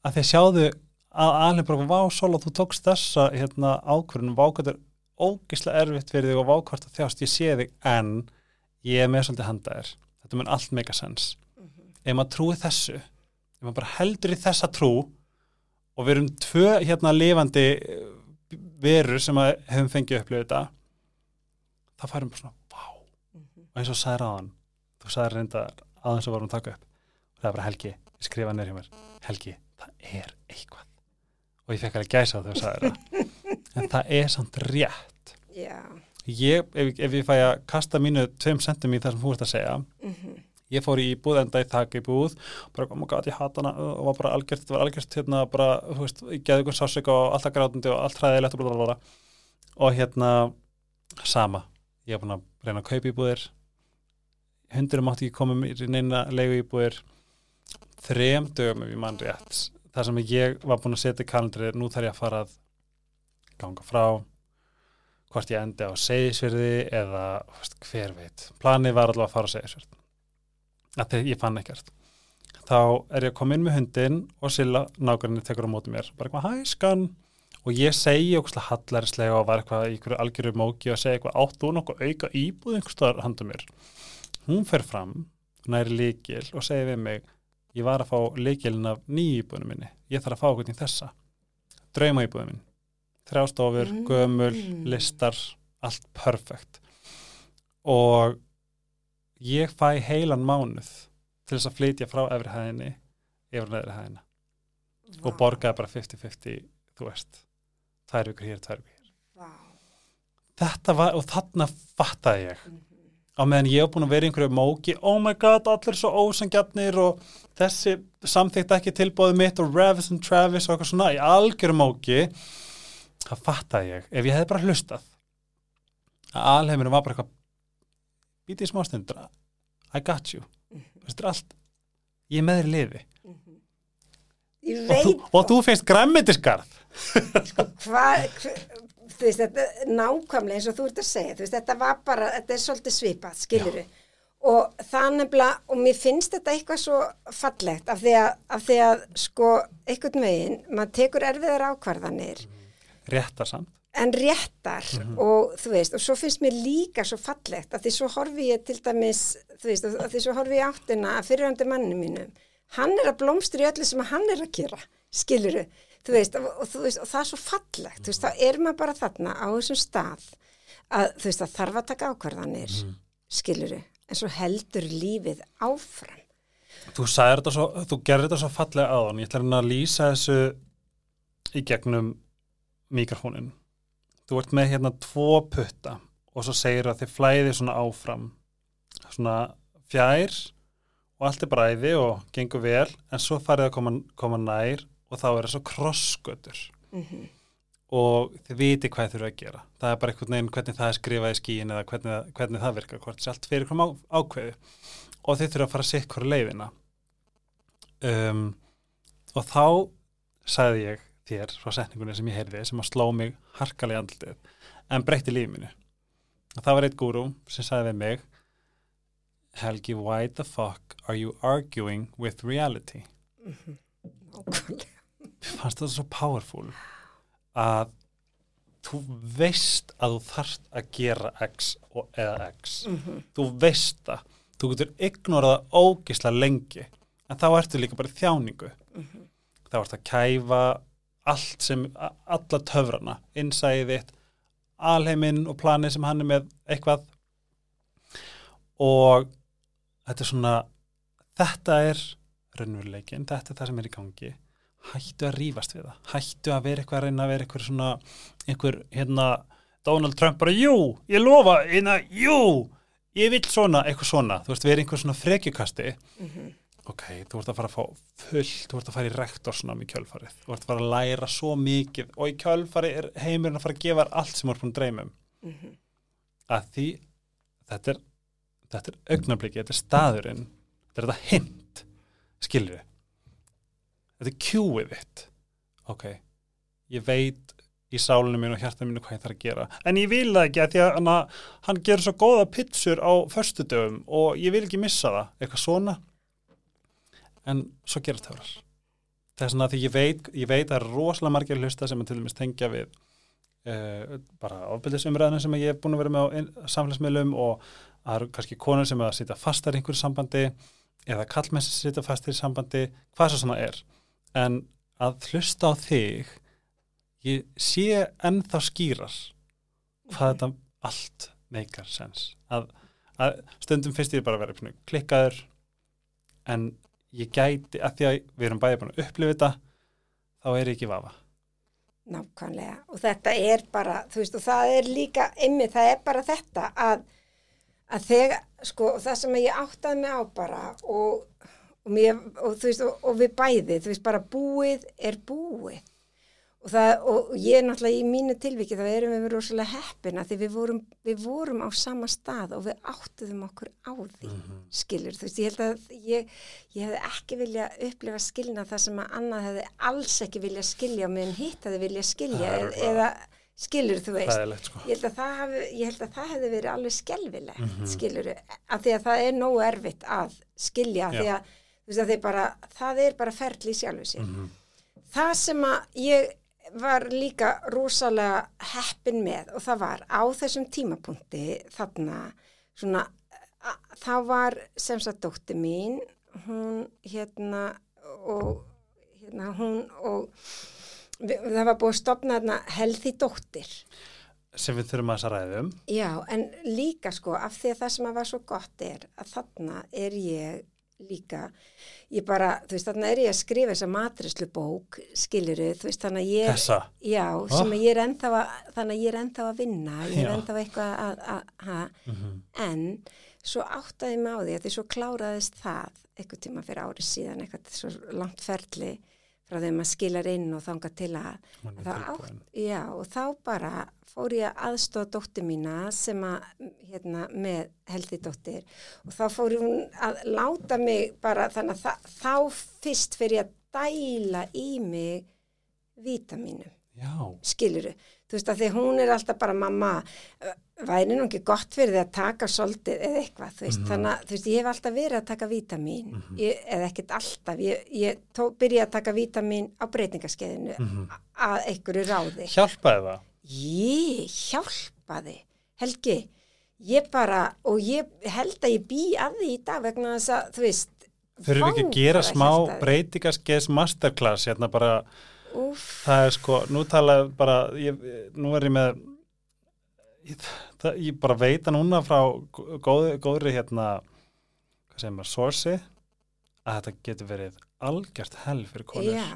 Að því að sjáðu að alveg bara vá sól og þú tókst þessa hérna, ákvörðunum, vákvært er ógislega erfitt fyrir þig og vákvært að þjást. Ég sé þig en ég er með svolítið handaðir þetta mun allt sense. Mm -hmm. ef maður trúi þessu ef maður bara heldur í þessa trú og við erum tvö hérna lifandi verur sem hefum fengið upplöðu þetta það færum bara svona, vá mm -hmm. og eins og sæðir aðan þú sæðir reynda aðeins og varum að taka upp og það er bara Helgi, ég skrifa neyri hjá mér Helgi, það er eitthvað og ég fekk alveg gæsa á því að sæðir það en það er samt rétt yeah. ég, ef, ef ég fæ að kasta mínu tveim sentum í það sem þú ert að segja mm -hmm. Ég fór í búð enda í þakka í búð. Bara, oh my god, ég hata hana. Og var bara algjört, þetta var algjört hérna bara, þú veist, ég geði ykkur sásök og alltaf grátandi og allt hræðilegt og blablabla. Og hérna sama, ég hef búin að reyna að kaupa íbúðir. Hundurum átti ekki koma mér í neina leigu íbúðir. Þrem dögum ef ég mann rétt þar sem ég var búin að setja í kalendri nú þarf ég að fara að ganga frá. Hvort ég endi á segisverði eða veist, hver veit. Planið var allavega að fara á segisverð að ég fann ekkert. Þá er ég að koma inn með hundin og Silla nákvæmlega tekur á móti mér. Bara eitthvað hæskan og ég segi okkur hallarislega og var eitthvað í einhverju algjöru móki og segi eitthvað áttu nokkuð auka íbúð einhverstaðar handa mér? Hún fer fram næri líkil og segi við mig ég var að fá líkilin af nýju íbúðinu minni. Ég þarf að fá okkur í þessa. Drauma íbúðinu minn þrjástofur, mm. gömul, listar allt perfekt. Og ég fæ heilan mánuð til þess að flytja frá efri hæðinni yfir neðri hæðina wow. og borgaði bara 50-50 þú veist tvær vikur hér, tvær vikur hér wow. þetta var, og þarna fattaði ég mm -hmm. á meðan ég hef búin að vera í einhverju móki oh my god, allir er svo ósangjafnir og þessi samþýtt ekki tilbóðu mitt og Revis and Travis og eitthvað svona í algjöru móki það fattaði ég, ef ég hefði bara hlustað að alheimurum var bara eitthvað býtið í smástundur I got you. Mm -hmm. þetta er allt, ég er með þér liði. Mm -hmm. og, þú, og þú finnst græmitiskarð sko hvað þú veist þetta nákvæmlega eins og þú ert að segja. Veist, þetta var bara, þetta er svolítið svipað skiluru og það nefnilega og mér finnst þetta eitthvað svo fallegt af því að, af því að sko einhvern veginn, maður tekur erfiðar ákvarðanir. Mm. Réttar samt en réttar mm -hmm. og þú veist og svo finnst mér líka svo fallegt að því svo horfi ég til dæmis þú veist að því svo horfi ég áttina að fyrirhandi manni mínum. Hann er að blómstur í öllu sem hann er að gera skiluru, þú veist og, og, þú veist, og það er svo fallegt, þú veist, þá er maður bara þarna á þessum stað að þú veist, það þarf að taka ákvarðanir mm -hmm. skiluru, en svo heldur lífið áfram. Þú sagði þetta svo, þú gerði þetta svo fallega aðan, ég ætla að lýsa þessu í gegnum mikrofónin þú ert með hérna tvo putta og svo segir að þið flæði svona áfram. Svona fjær og allt er bræði og gengur vel en svo farið að koma, koma nær og þá er það svo krossgötur. Mm -hmm. og þið viti hvað eru að gera. Það er bara einhvern veginn hvernig það er skrifað í skíin eða hvernig, hvernig það virkar hvort allt fyrir hverjum ákveði og þið þurfa að fara að sikk hverju leiðina. Um, og þá sagði ég þér frá setningunni sem ég heyrði sem að sló mig harkalega andlitið en breytti lífinu og það var eitt gúru sem sagði við mig Helgi, why the fuck are you arguing with reality? Mm -hmm. Mér fannst þetta svo powerful að þú veist að þú þarfst að gera X eða X mm -hmm. þú veist að þú getur ignoraða ógisla lengi en þá ertu líka bara þjáningu mm -hmm. þá ertu að kæfa allt sem, alla töfrana innsæðið þitt alheiminn og planið sem hann er með eitthvað. Og þetta er svona þetta er raunveruleikin, þetta er það sem er í gangi. Hættu að rýfast við það. Hættu að vera eitthvað að reyna að vera eitthvað svona einhver hérna Donald Trump bara jú, ég lofa, hérna, jú ég vil svona, eitthvað svona. Þú veist, erum einhver svona frekjukasti. Mm -hmm ok, þú ert að fara að fá fullt, þú ert að fara í rektorsnám í kjölfarið, þú ert að fara að læra svo mikið. Og í kjölfarið er heimurinn að fara að gefa allt sem þú ert búin að dreyma um. Mm -hmm. að því þetta er, þetta er augnabliki, þetta er staðurinn þetta er þetta hint skilur þetta er kjúið þitt. Ok, ég veit í sálunum mín og hjartanum mín hvað ég þarf að gera. En ég vil það ekki að því að hana, hann gerur svo góða pitsur á förstu dögum og ég vil ekki missa það, eitthvað svona en svo gerast töfrar. Það er svona því ég veit, ég veit að það rosalega margir hlusta sem að til dæmis tengja við uh, bara ofbildisumræðinu sem ég hef búin að vera með á samfélagsmiðlum og það eru kannski konur sem að sitja fastar í einhverju sambandi eða kallmenn sem sitja fastar í sambandi hvað svo svona er. En að hlusta á þig ég sé ennþá skýrar hvað þetta allt meikar sens. Að, að stundum finnst ég bara að vera klikkaður en ég gæti, að því að við erum bæðið búin að upplifa þetta, þá er ég ekki vafa. Nákvæmlega og þetta er bara, þú veist og það er líka ymmið, það er bara þetta að, að þegar, sko það sem ég áttaði mig á bara og, og, mér, og þú veist og, og við bæðið, þú veist bara búið er búið og, það, og ég er náttúrulega í mínu tilviki þá erum við rosalega heppina því við vorum, við vorum á sama stað og við áttuðum okkur á því mm -hmm. skilur, þú veist, ég held að ég, ég hefði ekki vilja upplifa skilna það sem að annað hefði alls ekki vilja skilja og meðan hitt hefði vilja skilja eða, eða skilur þú veist sko. ég, held hafi, ég held að það hefði verið alveg skelvilegt mm -hmm. skilur, af því að það er nógu erfitt að skilja, því að, veist, að bara, það er bara ferli í sjálfu sér mm -hmm. það sem að ég var líka rosalega heppin með og það var á þessum tímapunkti þarna svona þá var sem sagt dótti mín hún hérna og hérna hún og við, það var búið að stopna þarna helði dóttir. Sem við þurfum að ræðum já en líka sko af því að það sem að var svo gott er að þarna er ég líka ég bara, þú veist, þannig er ég að skrifa þessa matrislu bók, skiliru þú veist, þannig að ég þessa? já, sem að ég er ennþá að, þannig að ég er ennþá að vinna ég er ennþá eitthvað að, að, að -hmm. en svo áttaði mig á því að því svo kláraðist það eitthvað tíma fyrir árið síðan eitthvað svo langt ferli frá þeim að skilar inn og þanga til að, að átt, já, og þá bara fór ég að aðstofa dóttir mína sem að hérna, með heldi dóttir. Og þá fór hún að láta mig bara þannig að það, þá fyrst fyrir að dæla í mig vítaminu skiluru, þú veist að því hún er alltaf bara mamma væri nú ekki gott fyrir því að taka soldið eða eitthvað, þú veist, mm -hmm. þannig að þú veist, ég hef alltaf verið að taka vítamin mm -hmm. ég, eða ekkert alltaf, ég, ég tó, byrja að taka vítamin á breytingaskeiðinu mm -hmm. að einhverju ráði Hjálpaði það? Ég hjálpaði, Helgi ég bara, og ég held að ég bý að því í dag vegna þess að, þú veist Fyrir við ekki að gera smá breytingaskeiðs masterclass, hérna bara Úf. það er sko, nú tala bara, ég, nú er ég með ég, það, ég bara veita núna frá góð, góðri hérna hvað segir maður, sorsi að þetta getur verið algjört hell fyrir konur Já,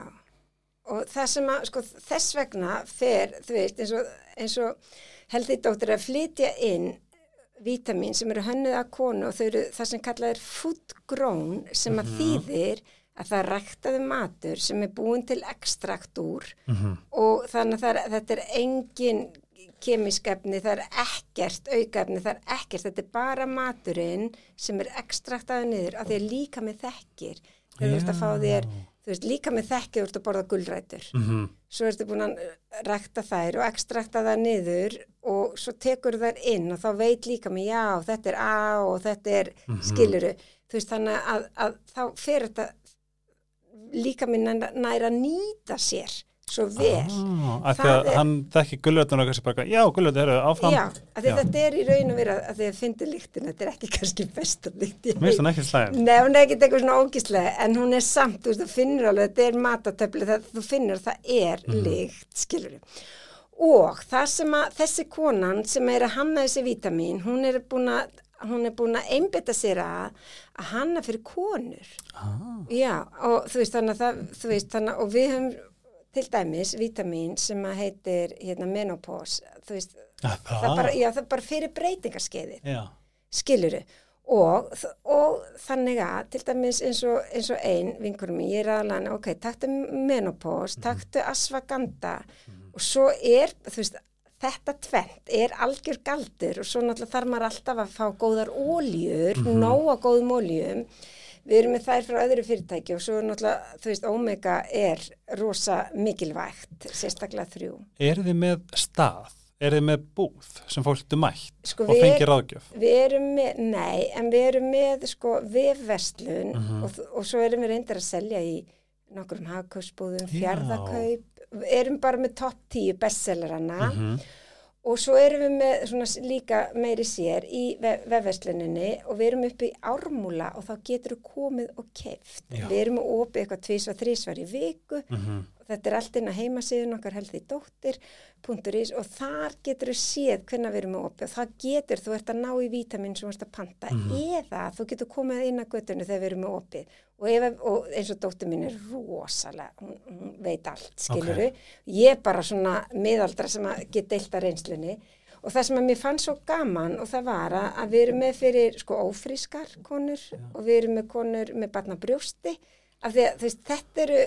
og það sem að sko, þess vegna fer, þú veist, eins og, eins og heldur dóttir að flytja inn vítamin sem eru hönnuð að konu og þau eru það sem kallað er food grown sem að mm -hmm. þýðir að það ræktaði matur sem er búin til ekstrakt úr mm -hmm. og þannig að það, þetta er engin kemiskefni, það er ekkert aukefni, það er ekkert, þetta er bara maturinn sem er ekstraktaði niður af því að líka með þekkir þegar þú ert að fá þér, þú veist, líka með þekkir þú ert að borða gullrætur mm -hmm. svo ertu búin að rækta þær og ekstrakta það niður og svo tekur þær inn og þá veit líka með já, þetta er A og þetta er mm -hmm. skiluru, þú veist, þannig að, að þá fer þetta líka með næra nýta sér svo vel. Ah, að að er, hann þekki gullöðun og kannski bara, já gullöðun eru áfram. Já, já. þetta er í raun og vera að þið finnir líktin, þetta er ekki kannski bestar líkt mér finnst hann ekki slæðin er ekki eitthvað svona ógíslega en hún er samt, þú veist, þú finnir alveg þetta er matatöfli, þú finnir að það er mm. líkt, skilur og það sem að þessi konan sem er að hamna þessi vítamin hún er búin að hún er búin að einbita sér að að hanna fyrir konur ah. já, og þú veist þannig að það, þú veist þannig og við höfum til dæmis vítamin sem að heitir hérna, menopause veist, það, það, bara, já, það bara fyrir breytingarskeiði skiluru og, og þannig að til dæmis eins og, eins og ein vinkurum ég er aðlan, ok, taktu menopause mhm. taktu asfaganda mm. og svo er, þú veist þetta tvent er algjör galdur og svo náttúrulega þarf maður alltaf að fá góðar óljur, mm -hmm. nóga góðum óljum við erum með þær frá öðru fyrirtæki og svo náttúrulega, þú veist, Omega er rosa mikilvægt, sérstaklega þrjú. Er þið með stað? Er þið með búð sem fólk er mætt sko, og fengir ráðgjöf? Við erum með, nei, en við erum með sko vefverslun mhm. -huh. og, og svo erum við reyndar að selja í nokkur um hagkaupsbúðum, fjardakaup, erum bara með topp tíu bestsellerana mhm. -huh og svo erum við með svona líka meiri sér í vefversluninni og við erum uppi í ármúla og þá getur við komið og keift. Já. Við erum uppi eitthvað tvísvar, þrísvar í viku mm -hmm. Þetta er allt inn að heimasíðun okkar helði dóttir.is og þar getur við séð hvernig við erum uppi og það getur þú ert að ná í vítamin sem þú ert að panta mm -hmm. eða þú getur komið inn að göttunni þegar við erum uppi og, ef, og eins og dóttir mín er rosalega, hún, hún veit allt, skiluru. Okay. Ég er bara svona miðaldra sem að geta eilt að reynslunni og það sem að mér fann svo gaman og það var að við erum með fyrir sko ófrískar konur Já. og við erum með konur með batna brjósti af því að veist, þetta eru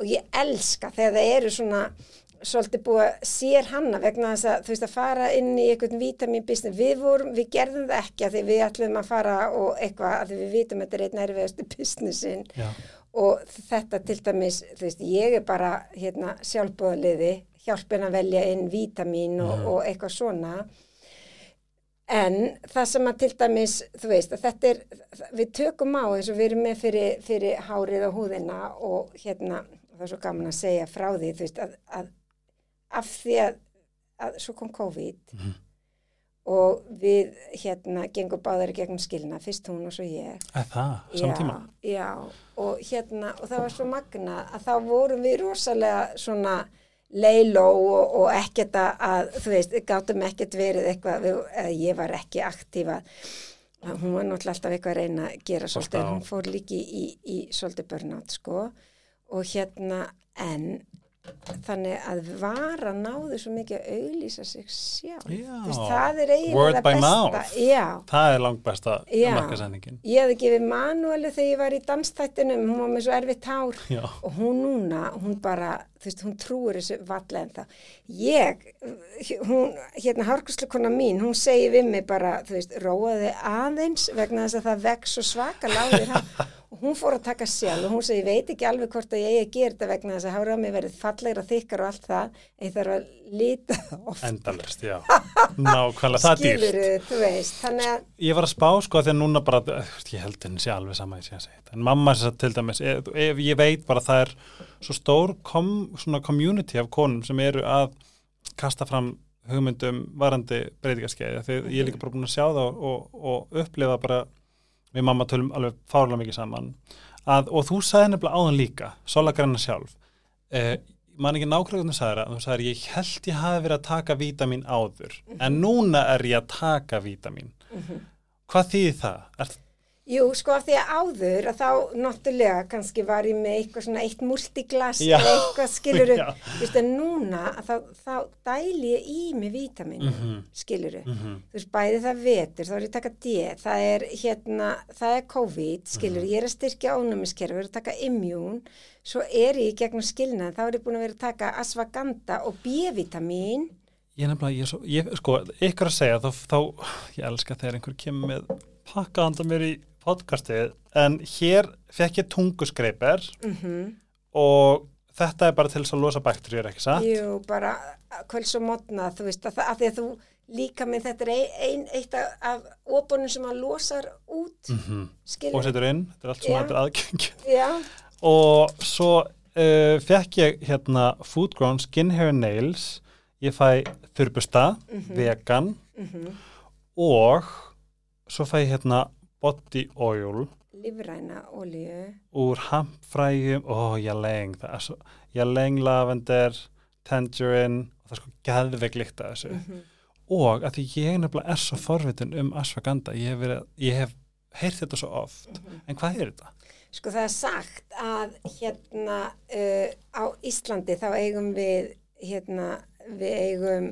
og ég elska þegar það eru svona svolítið búið að sér hanna vegna þess að þú veist að fara inn í einhvern vítamin business, við vorum, við gerðum það ekki að því við ætlum að fara og eitthvað að því við vitum að þetta er einn erfiðastu businessin Já. og þetta til dæmis, þú veist, ég er bara hérna sjálfbóðaliði hjálpin að velja inn vítamin og, Mhm. og eitthvað svona en það sem að til dæmis, þú veist, að þetta er við tökum á eins og við erum með fyrir, fyrir hárið og húðina og hérna, það er svo gaman að segja frá því, þú veist, að, að af því að, að svo kom COVID Mhm. og við hérna gengum báðar í gegnum skilna, fyrst hún og svo ég það, saman tíma? Já, og hérna, og það var svo magna að þá vorum við rosalega svona leiló og, og ekkert að, að, þú veist, gátum ekkert verið eitthvað, við, eða ég var ekki aktífa, hún var náttúrulega alltaf eitthvað að reyna að gera svolítið, hún fór líki í, í svolítið börnátt, sko, og hérna, en þannig að vara náðu svo mikið að auðlýsa sig sjálf, veist, það er eiginlega besta, Það er langt besta markasendingin. Ég hefði gefið manuali þegar ég var í dansþættinum, hún var með svo erfitt hár Já. og hún núna, hún bara, þú veist, hún trúir þessu valla en það. Ég, hún, hérna hárkuslukona mín, hún segi við mig bara, þú veist, róaði aðeins vegna þess að það vex svo svaka láðir hann og hún fór að taka sjálf og hún segi, ég veit ekki alveg hvort að ég eigi að gera þetta vegna þess að hárað mig verið fallegra, þykkar og allt það, ég þarf að líta oft. Endalist, já. Nákvæmlega, það er dýrt. Skilurðu, þú veist, að, Ég var að spá sko að því að núna bara, ég held henni sé alveg sama að segja þetta. En mamma sér til dæmis, ef, ef ég veit bara að það er svo stór kom, svona community af konum sem eru að kasta fram hugmyndum varandi breytingaskeiði. Þegar ég er líka bara búin að sjá það og, og, og upplifa bara, við mamma tölum alveg fárlega mikið saman. Að, og þú sagði nefnilega áðan líka, Sola Granna sjálf, eh, man ekki nákvæmlega sagði það, þú sagði ég held ég hafi verið að taka vítamin áður, en núna er ég að taka vítamin. Hvað þýðir það? Er, Jú, sko af því að áður að þá náttúrulega kannski var ég með eitthvað svona eitt multiglas eitthvað skiluru, þú veist en núna að þá, þá dæli ég í mig vítaminu, Mhm. skiluru. mm Þú veist bæði það vetur, þá er ég að taka D, það er hérna, það er COVID, skiluru, ég er að styrkja ónumiskerfi, ég er að taka immune, svo er ég gegnum skilnað, þá er ég búin að vera að taka asfaganda og B-vitamin, Ég nefnilega, ég, er svo, ég, sko, ykkur að segja, þá, þá, ég elska þegar einhver kemur með pakka handa mér í podcastið, en hér fekk ég tunguskreipir mhm, og þetta er bara til þess að losa bakteríur, ekki satt? Jú, bara kvöls og mótna, þú veist, að, að því að þú líka með þetta er ein, ein, eitt af, óbunum sem að losar út, Mm skilur. Og setur inn, þetta er allt svona Já. eftir aðgengi. Já, Og svo uh, fekk ég hérna Food Grown Skin Hair Nails, ég fæ þurrbusta, vegan. Mhm, og svo fæ ég hérna body oil. Lífræna olíu, úr hampfræjum, ó, ég leng það er svo, ég leng lavender tangerine, og það er sko geðveik líkt að þessu, mhm, og að því ég nefnilega er svo forvitin um ashwagandha, ég hef, hef heyrt þetta svo oft, mhm. en hvað er þetta? Sko það er sagt að hérna uh, á Íslandi þá eigum við, hérna, við eigum,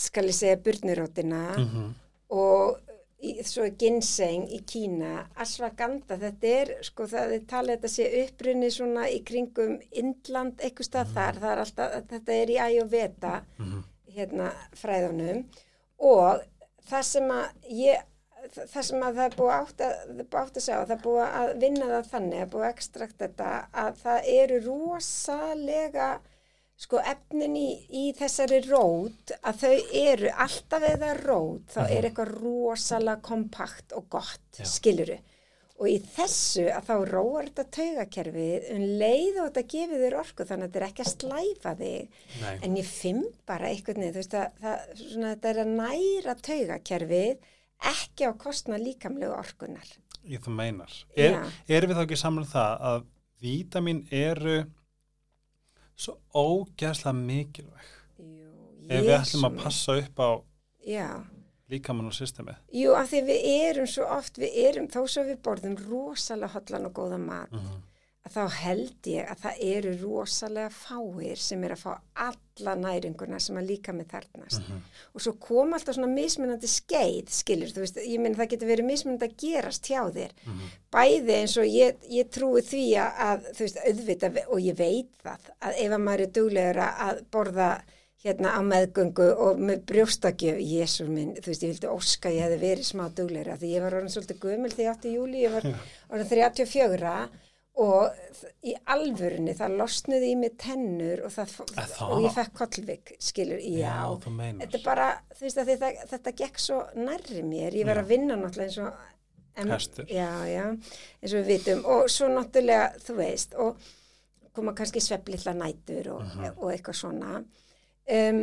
skal ég segja, burnirótina Mm og í, svo ginseng í Kína, ashwagandha, þetta er, sko það er talið þetta sé upprunni svona í kringum Indland, eitthvað stað þar, það er alltaf, þetta er í Ayurveda, -hmm. hérna, fræðunum. Og það sem að ég, það sem að það er búið átt að, það er að sjá, það er búið að vinna það þannig, að búið að ekstrakt þetta, að það eru rosalega sko efnin í, í þessari rót að þau eru alltaf eða rót þá er eitthvað rosalega kompakt og gott, Já. skiluru og í þessu að þá róar þetta taugakerfið um leið og þetta gefið þér orku þannig að þetta er ekki að slæfa þig. Nei, en ég finn bara einhvern veginn þú veist að það, svona, þetta er að næra taugakerfið ekki á kostna líkamlegu orkunar ég það meinar. Er, erum við þá ekki saman um það að vítamin eru svo ógæslega mikilvæg Jú, ef við ætlum að passa upp á líkamann og systemið. jú af því við erum svo oft, við erum þó svo við borðum rosalega hotlan og góða mat Mm -hmm. Þá held ég að það eru rosalega fáir sem er að fá alla næringuna sem að líka með þarnast Mhm. og svo kom alltaf svona mismunandi skeið skilur, þú veist, ég minn það getur verið mismunandi að gerast hjá þér Mhm. bæði eins og ég, ég trúi því að, þú veist, auðvitað og ég veit það að ef að maður er duglegur að- borða hérna á meðgöngu og með brjóstakjöf, jésur minn, þú veist, ég vildi óska ég hefði verið smá duglegur því ég var orðin svolítið gömul því 8. júli, ég var orðin 34 og í alvörunni það losnuði í mig tennur og, það, það? og ég fekk kollvik, skilur, já, Já, þetta er bara, þú veist að þetta, þetta gekk svo nærri mér, ég var Já. að vinna náttúrulega eins og em- já, já, eins og við vitum og svo náttúrulega, þú veist og koma kannski sveflilla nætur og, Mhm. og eitthvað svona um,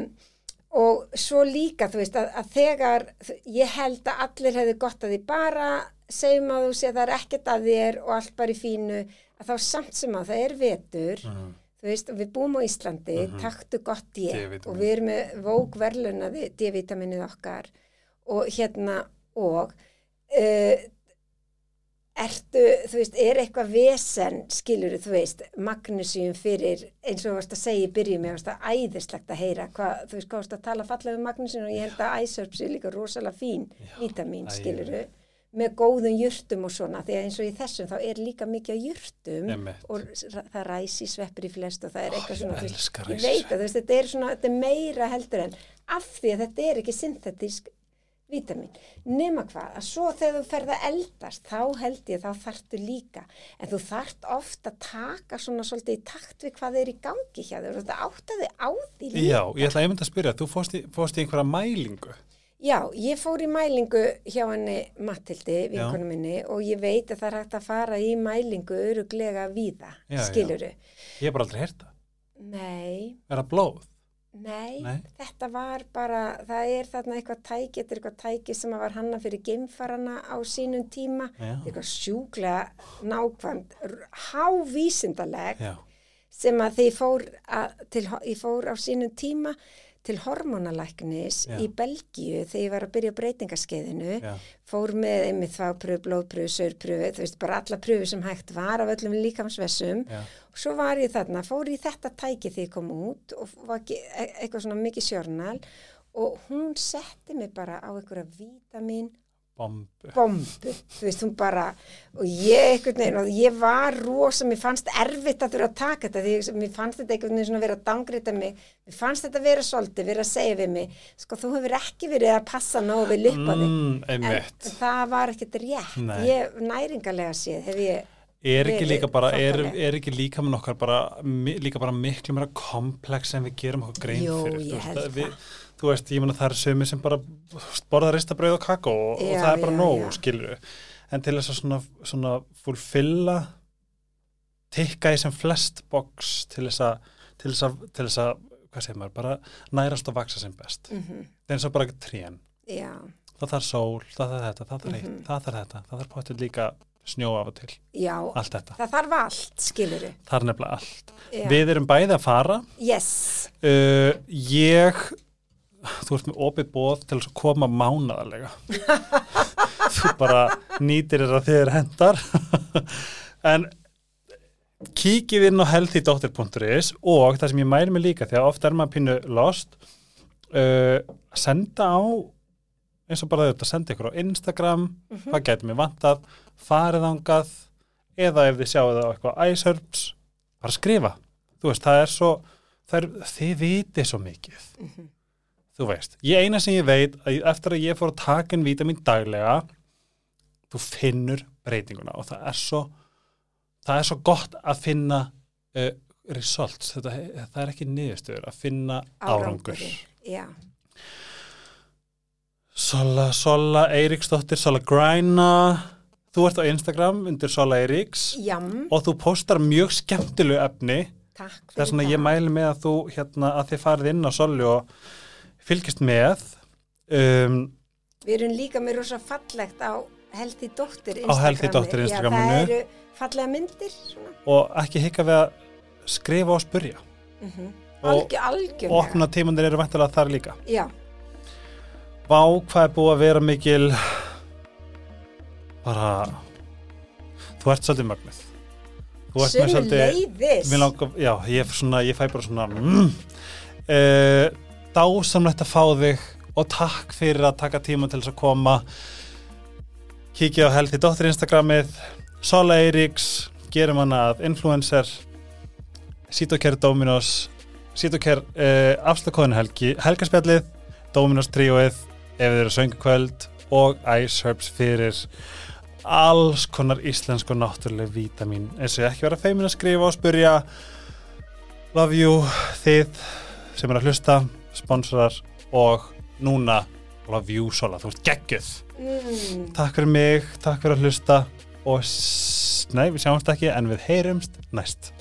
og svo líka þú veist að, að þegar ég held að allir hefði gott að því bara segjum að þú sé að það er ekkert að þér og allt bara í fínu að þá samt sem að það er vetur Mhm. þú veist, og við búum á Íslandi, taktu gott D-vítamín. og við erum með vók verlunaði D-vitaminnið okkar og hérna og uh, ertu, þú veist, er eitthvað vesen, skilur þú veist, magnusíum fyrir, eins og þú varst að segja í byrjum, ég varst að æðislegt að heyra, hvað, þú veist, hvað varst að tala fallega um magnusíum og ég held að æsörps er líka rosalega fín vítamin, æði. skilur með góðum jurtum og svona, því að eins og í þessum þá er líka mikið jurtum Einmitt. og það ræsi sveppir í flest og það er eitthvað svona, veist, ég veit að þetta er svona, þetta er meira heldur en af því að þetta er ekki synthetísk vítamin, nema hvað að svo þegar þú ferð að eldast þá held ég þá þarftu líka en þú þarft ofta að taka svona svolítið í takt við hvað er í gangi hjá þér og þetta áttaði á því líka. Já, ég ætla einmitt að spyrja, þú fórst í, fórst í einhverja mælingu Já, ég fór í mælingu hjá henni Mattildi, vinkonu minni og ég veit að það er hægt að fara í mælingu öruglega víða, Já, já. skiluru Ég hef bara aldrei heyrt það. Nei, Er það blóð? Nei, Nei. þetta var bara, það er þarna eitthvað tæki, þetta er eitthvað tæki sem var hanna fyrir geimfarana á sínum tíma, Já. eitthvað sjúklega nákvæmt, r- hávísindaleg Já. sem að því fór, að, til, fór á sínum tíma til hormonalæknis Já. í Belgíu þegar ég var að byrja breytingaskeiðinu, Já. fór með einmitt þvápröfu, blóðpröfu, saurpröfu, þú veist, bara alla pröfu sem hægt var af öllum líkamsvessum Já. og svo var ég þarna, fór í þetta tæki þegar ég kom út og var ekki, e- eitthvað svona mikið sjörnal og hún setti mig bara á einhverja vítamin Bombu. bombu, þú veist, hún bara og ég veginn, og ég var rosa, mér fannst erfitt að þurfa að taka þetta því mér fannst þetta einhvern veginn svona vera að dangrita mig, mér fannst þetta vera svolítið, vera að segja við mig, sko þú hefur ekki verið að passa nógu við luppaði Mm, en það var ekkert rétt Nei. ég, næringarlega séð, hef ég Er ekki líka bara, er, er ekki líka með okkar bara, líka bara miklu meira komplex en við gerum okkur grein Jú, fyrir. Þú veist, að við. Þú veist, ég meina það er sömi sem bara borða ristabrauð og kakó og, og Já, það er bara já, nóg, já. skilur En til þess að svona, svona fulfilla, tikka í sem flest box til þess að, til þess að, hvað segir maður, bara nærast og vaksa sem best. mm -hmm. Það er eins og bara trén. já, Það þarf sól, það þarf þetta, það þarf Mhm. eitt, það þarf þetta, það þarf potið líka snjó af og til, já allt þetta. það þarf allt, skiluru Það er nefnilega allt. Já. Við erum bæði að fara. yes, Uh, ég, þú ert með opið bóð til að koma mánaðarlega. þú bara nýtir þér að þið er hendar. en kíkið inn á healthydoctor.is og það sem ég mæri mig líka því að ofta er maður pínu lost uh, senda á eins og bara þetta, senda ykkur á Instagram hvað gæti mér vantað farið ángað eða ef þið sjáu það á eitthvað iSerbs bara skrifa, þú veist, það er svo það er, þið vitið svo mikið þú veist, ég eina sem ég veit að eftir að ég fór að taka en vítamin daglega þú finnur breytinguna og það er svo það er svo gott að finna uh, results, þetta, það er ekki niðurstöður að finna árangur. Árangurinn. já, Sola, Sola Eiríksdóttir, Sola Græna. Þú ert á Instagram undir Sola Eiríks. Og þú postar mjög skemmtilegu efni. Takk fyrir það er svona ég mæli með að þú hérna að þið farið inn á Soli og fylgist með um, við erum líka með rosa fallegt á Healthy Dóttir Dóttir já, Instagraminu. það eru fallega myndir svona. og ekki hika við að skrifa og spurja mm Og- Algjör, opna tímandir eru væntalega þar líka. Já, Vá, hvað er búið að vera mikil bara þú ert svolítið mögnuð. Svolítið- leiðis. Já, ég, svona, ég fæ bara svona mm, uh, dásamlegt að fá þig og takk fyrir að taka tíma til þess að koma. Kíkja á Healthy Dóttir Instagramið Sola Eiríks, gerum hana að influencer Sítokær Dominos Sítokær uh, afslagkóðin helgi helgaspjallið, Dominos tríóið ef þið eru söngukvöld og Ice Herbs fyrir alls konar íslensk og náttúruleg vítamin eins og ekki vera feimin að skrifa og spyrja love you þið sem er að hlusta sponsorar og núna vjúsola, þú ert geggjöð mm. takk fyrir mig, takk fyrir að hlusta og nei, við sjáumst ekki en við heyrumst næst.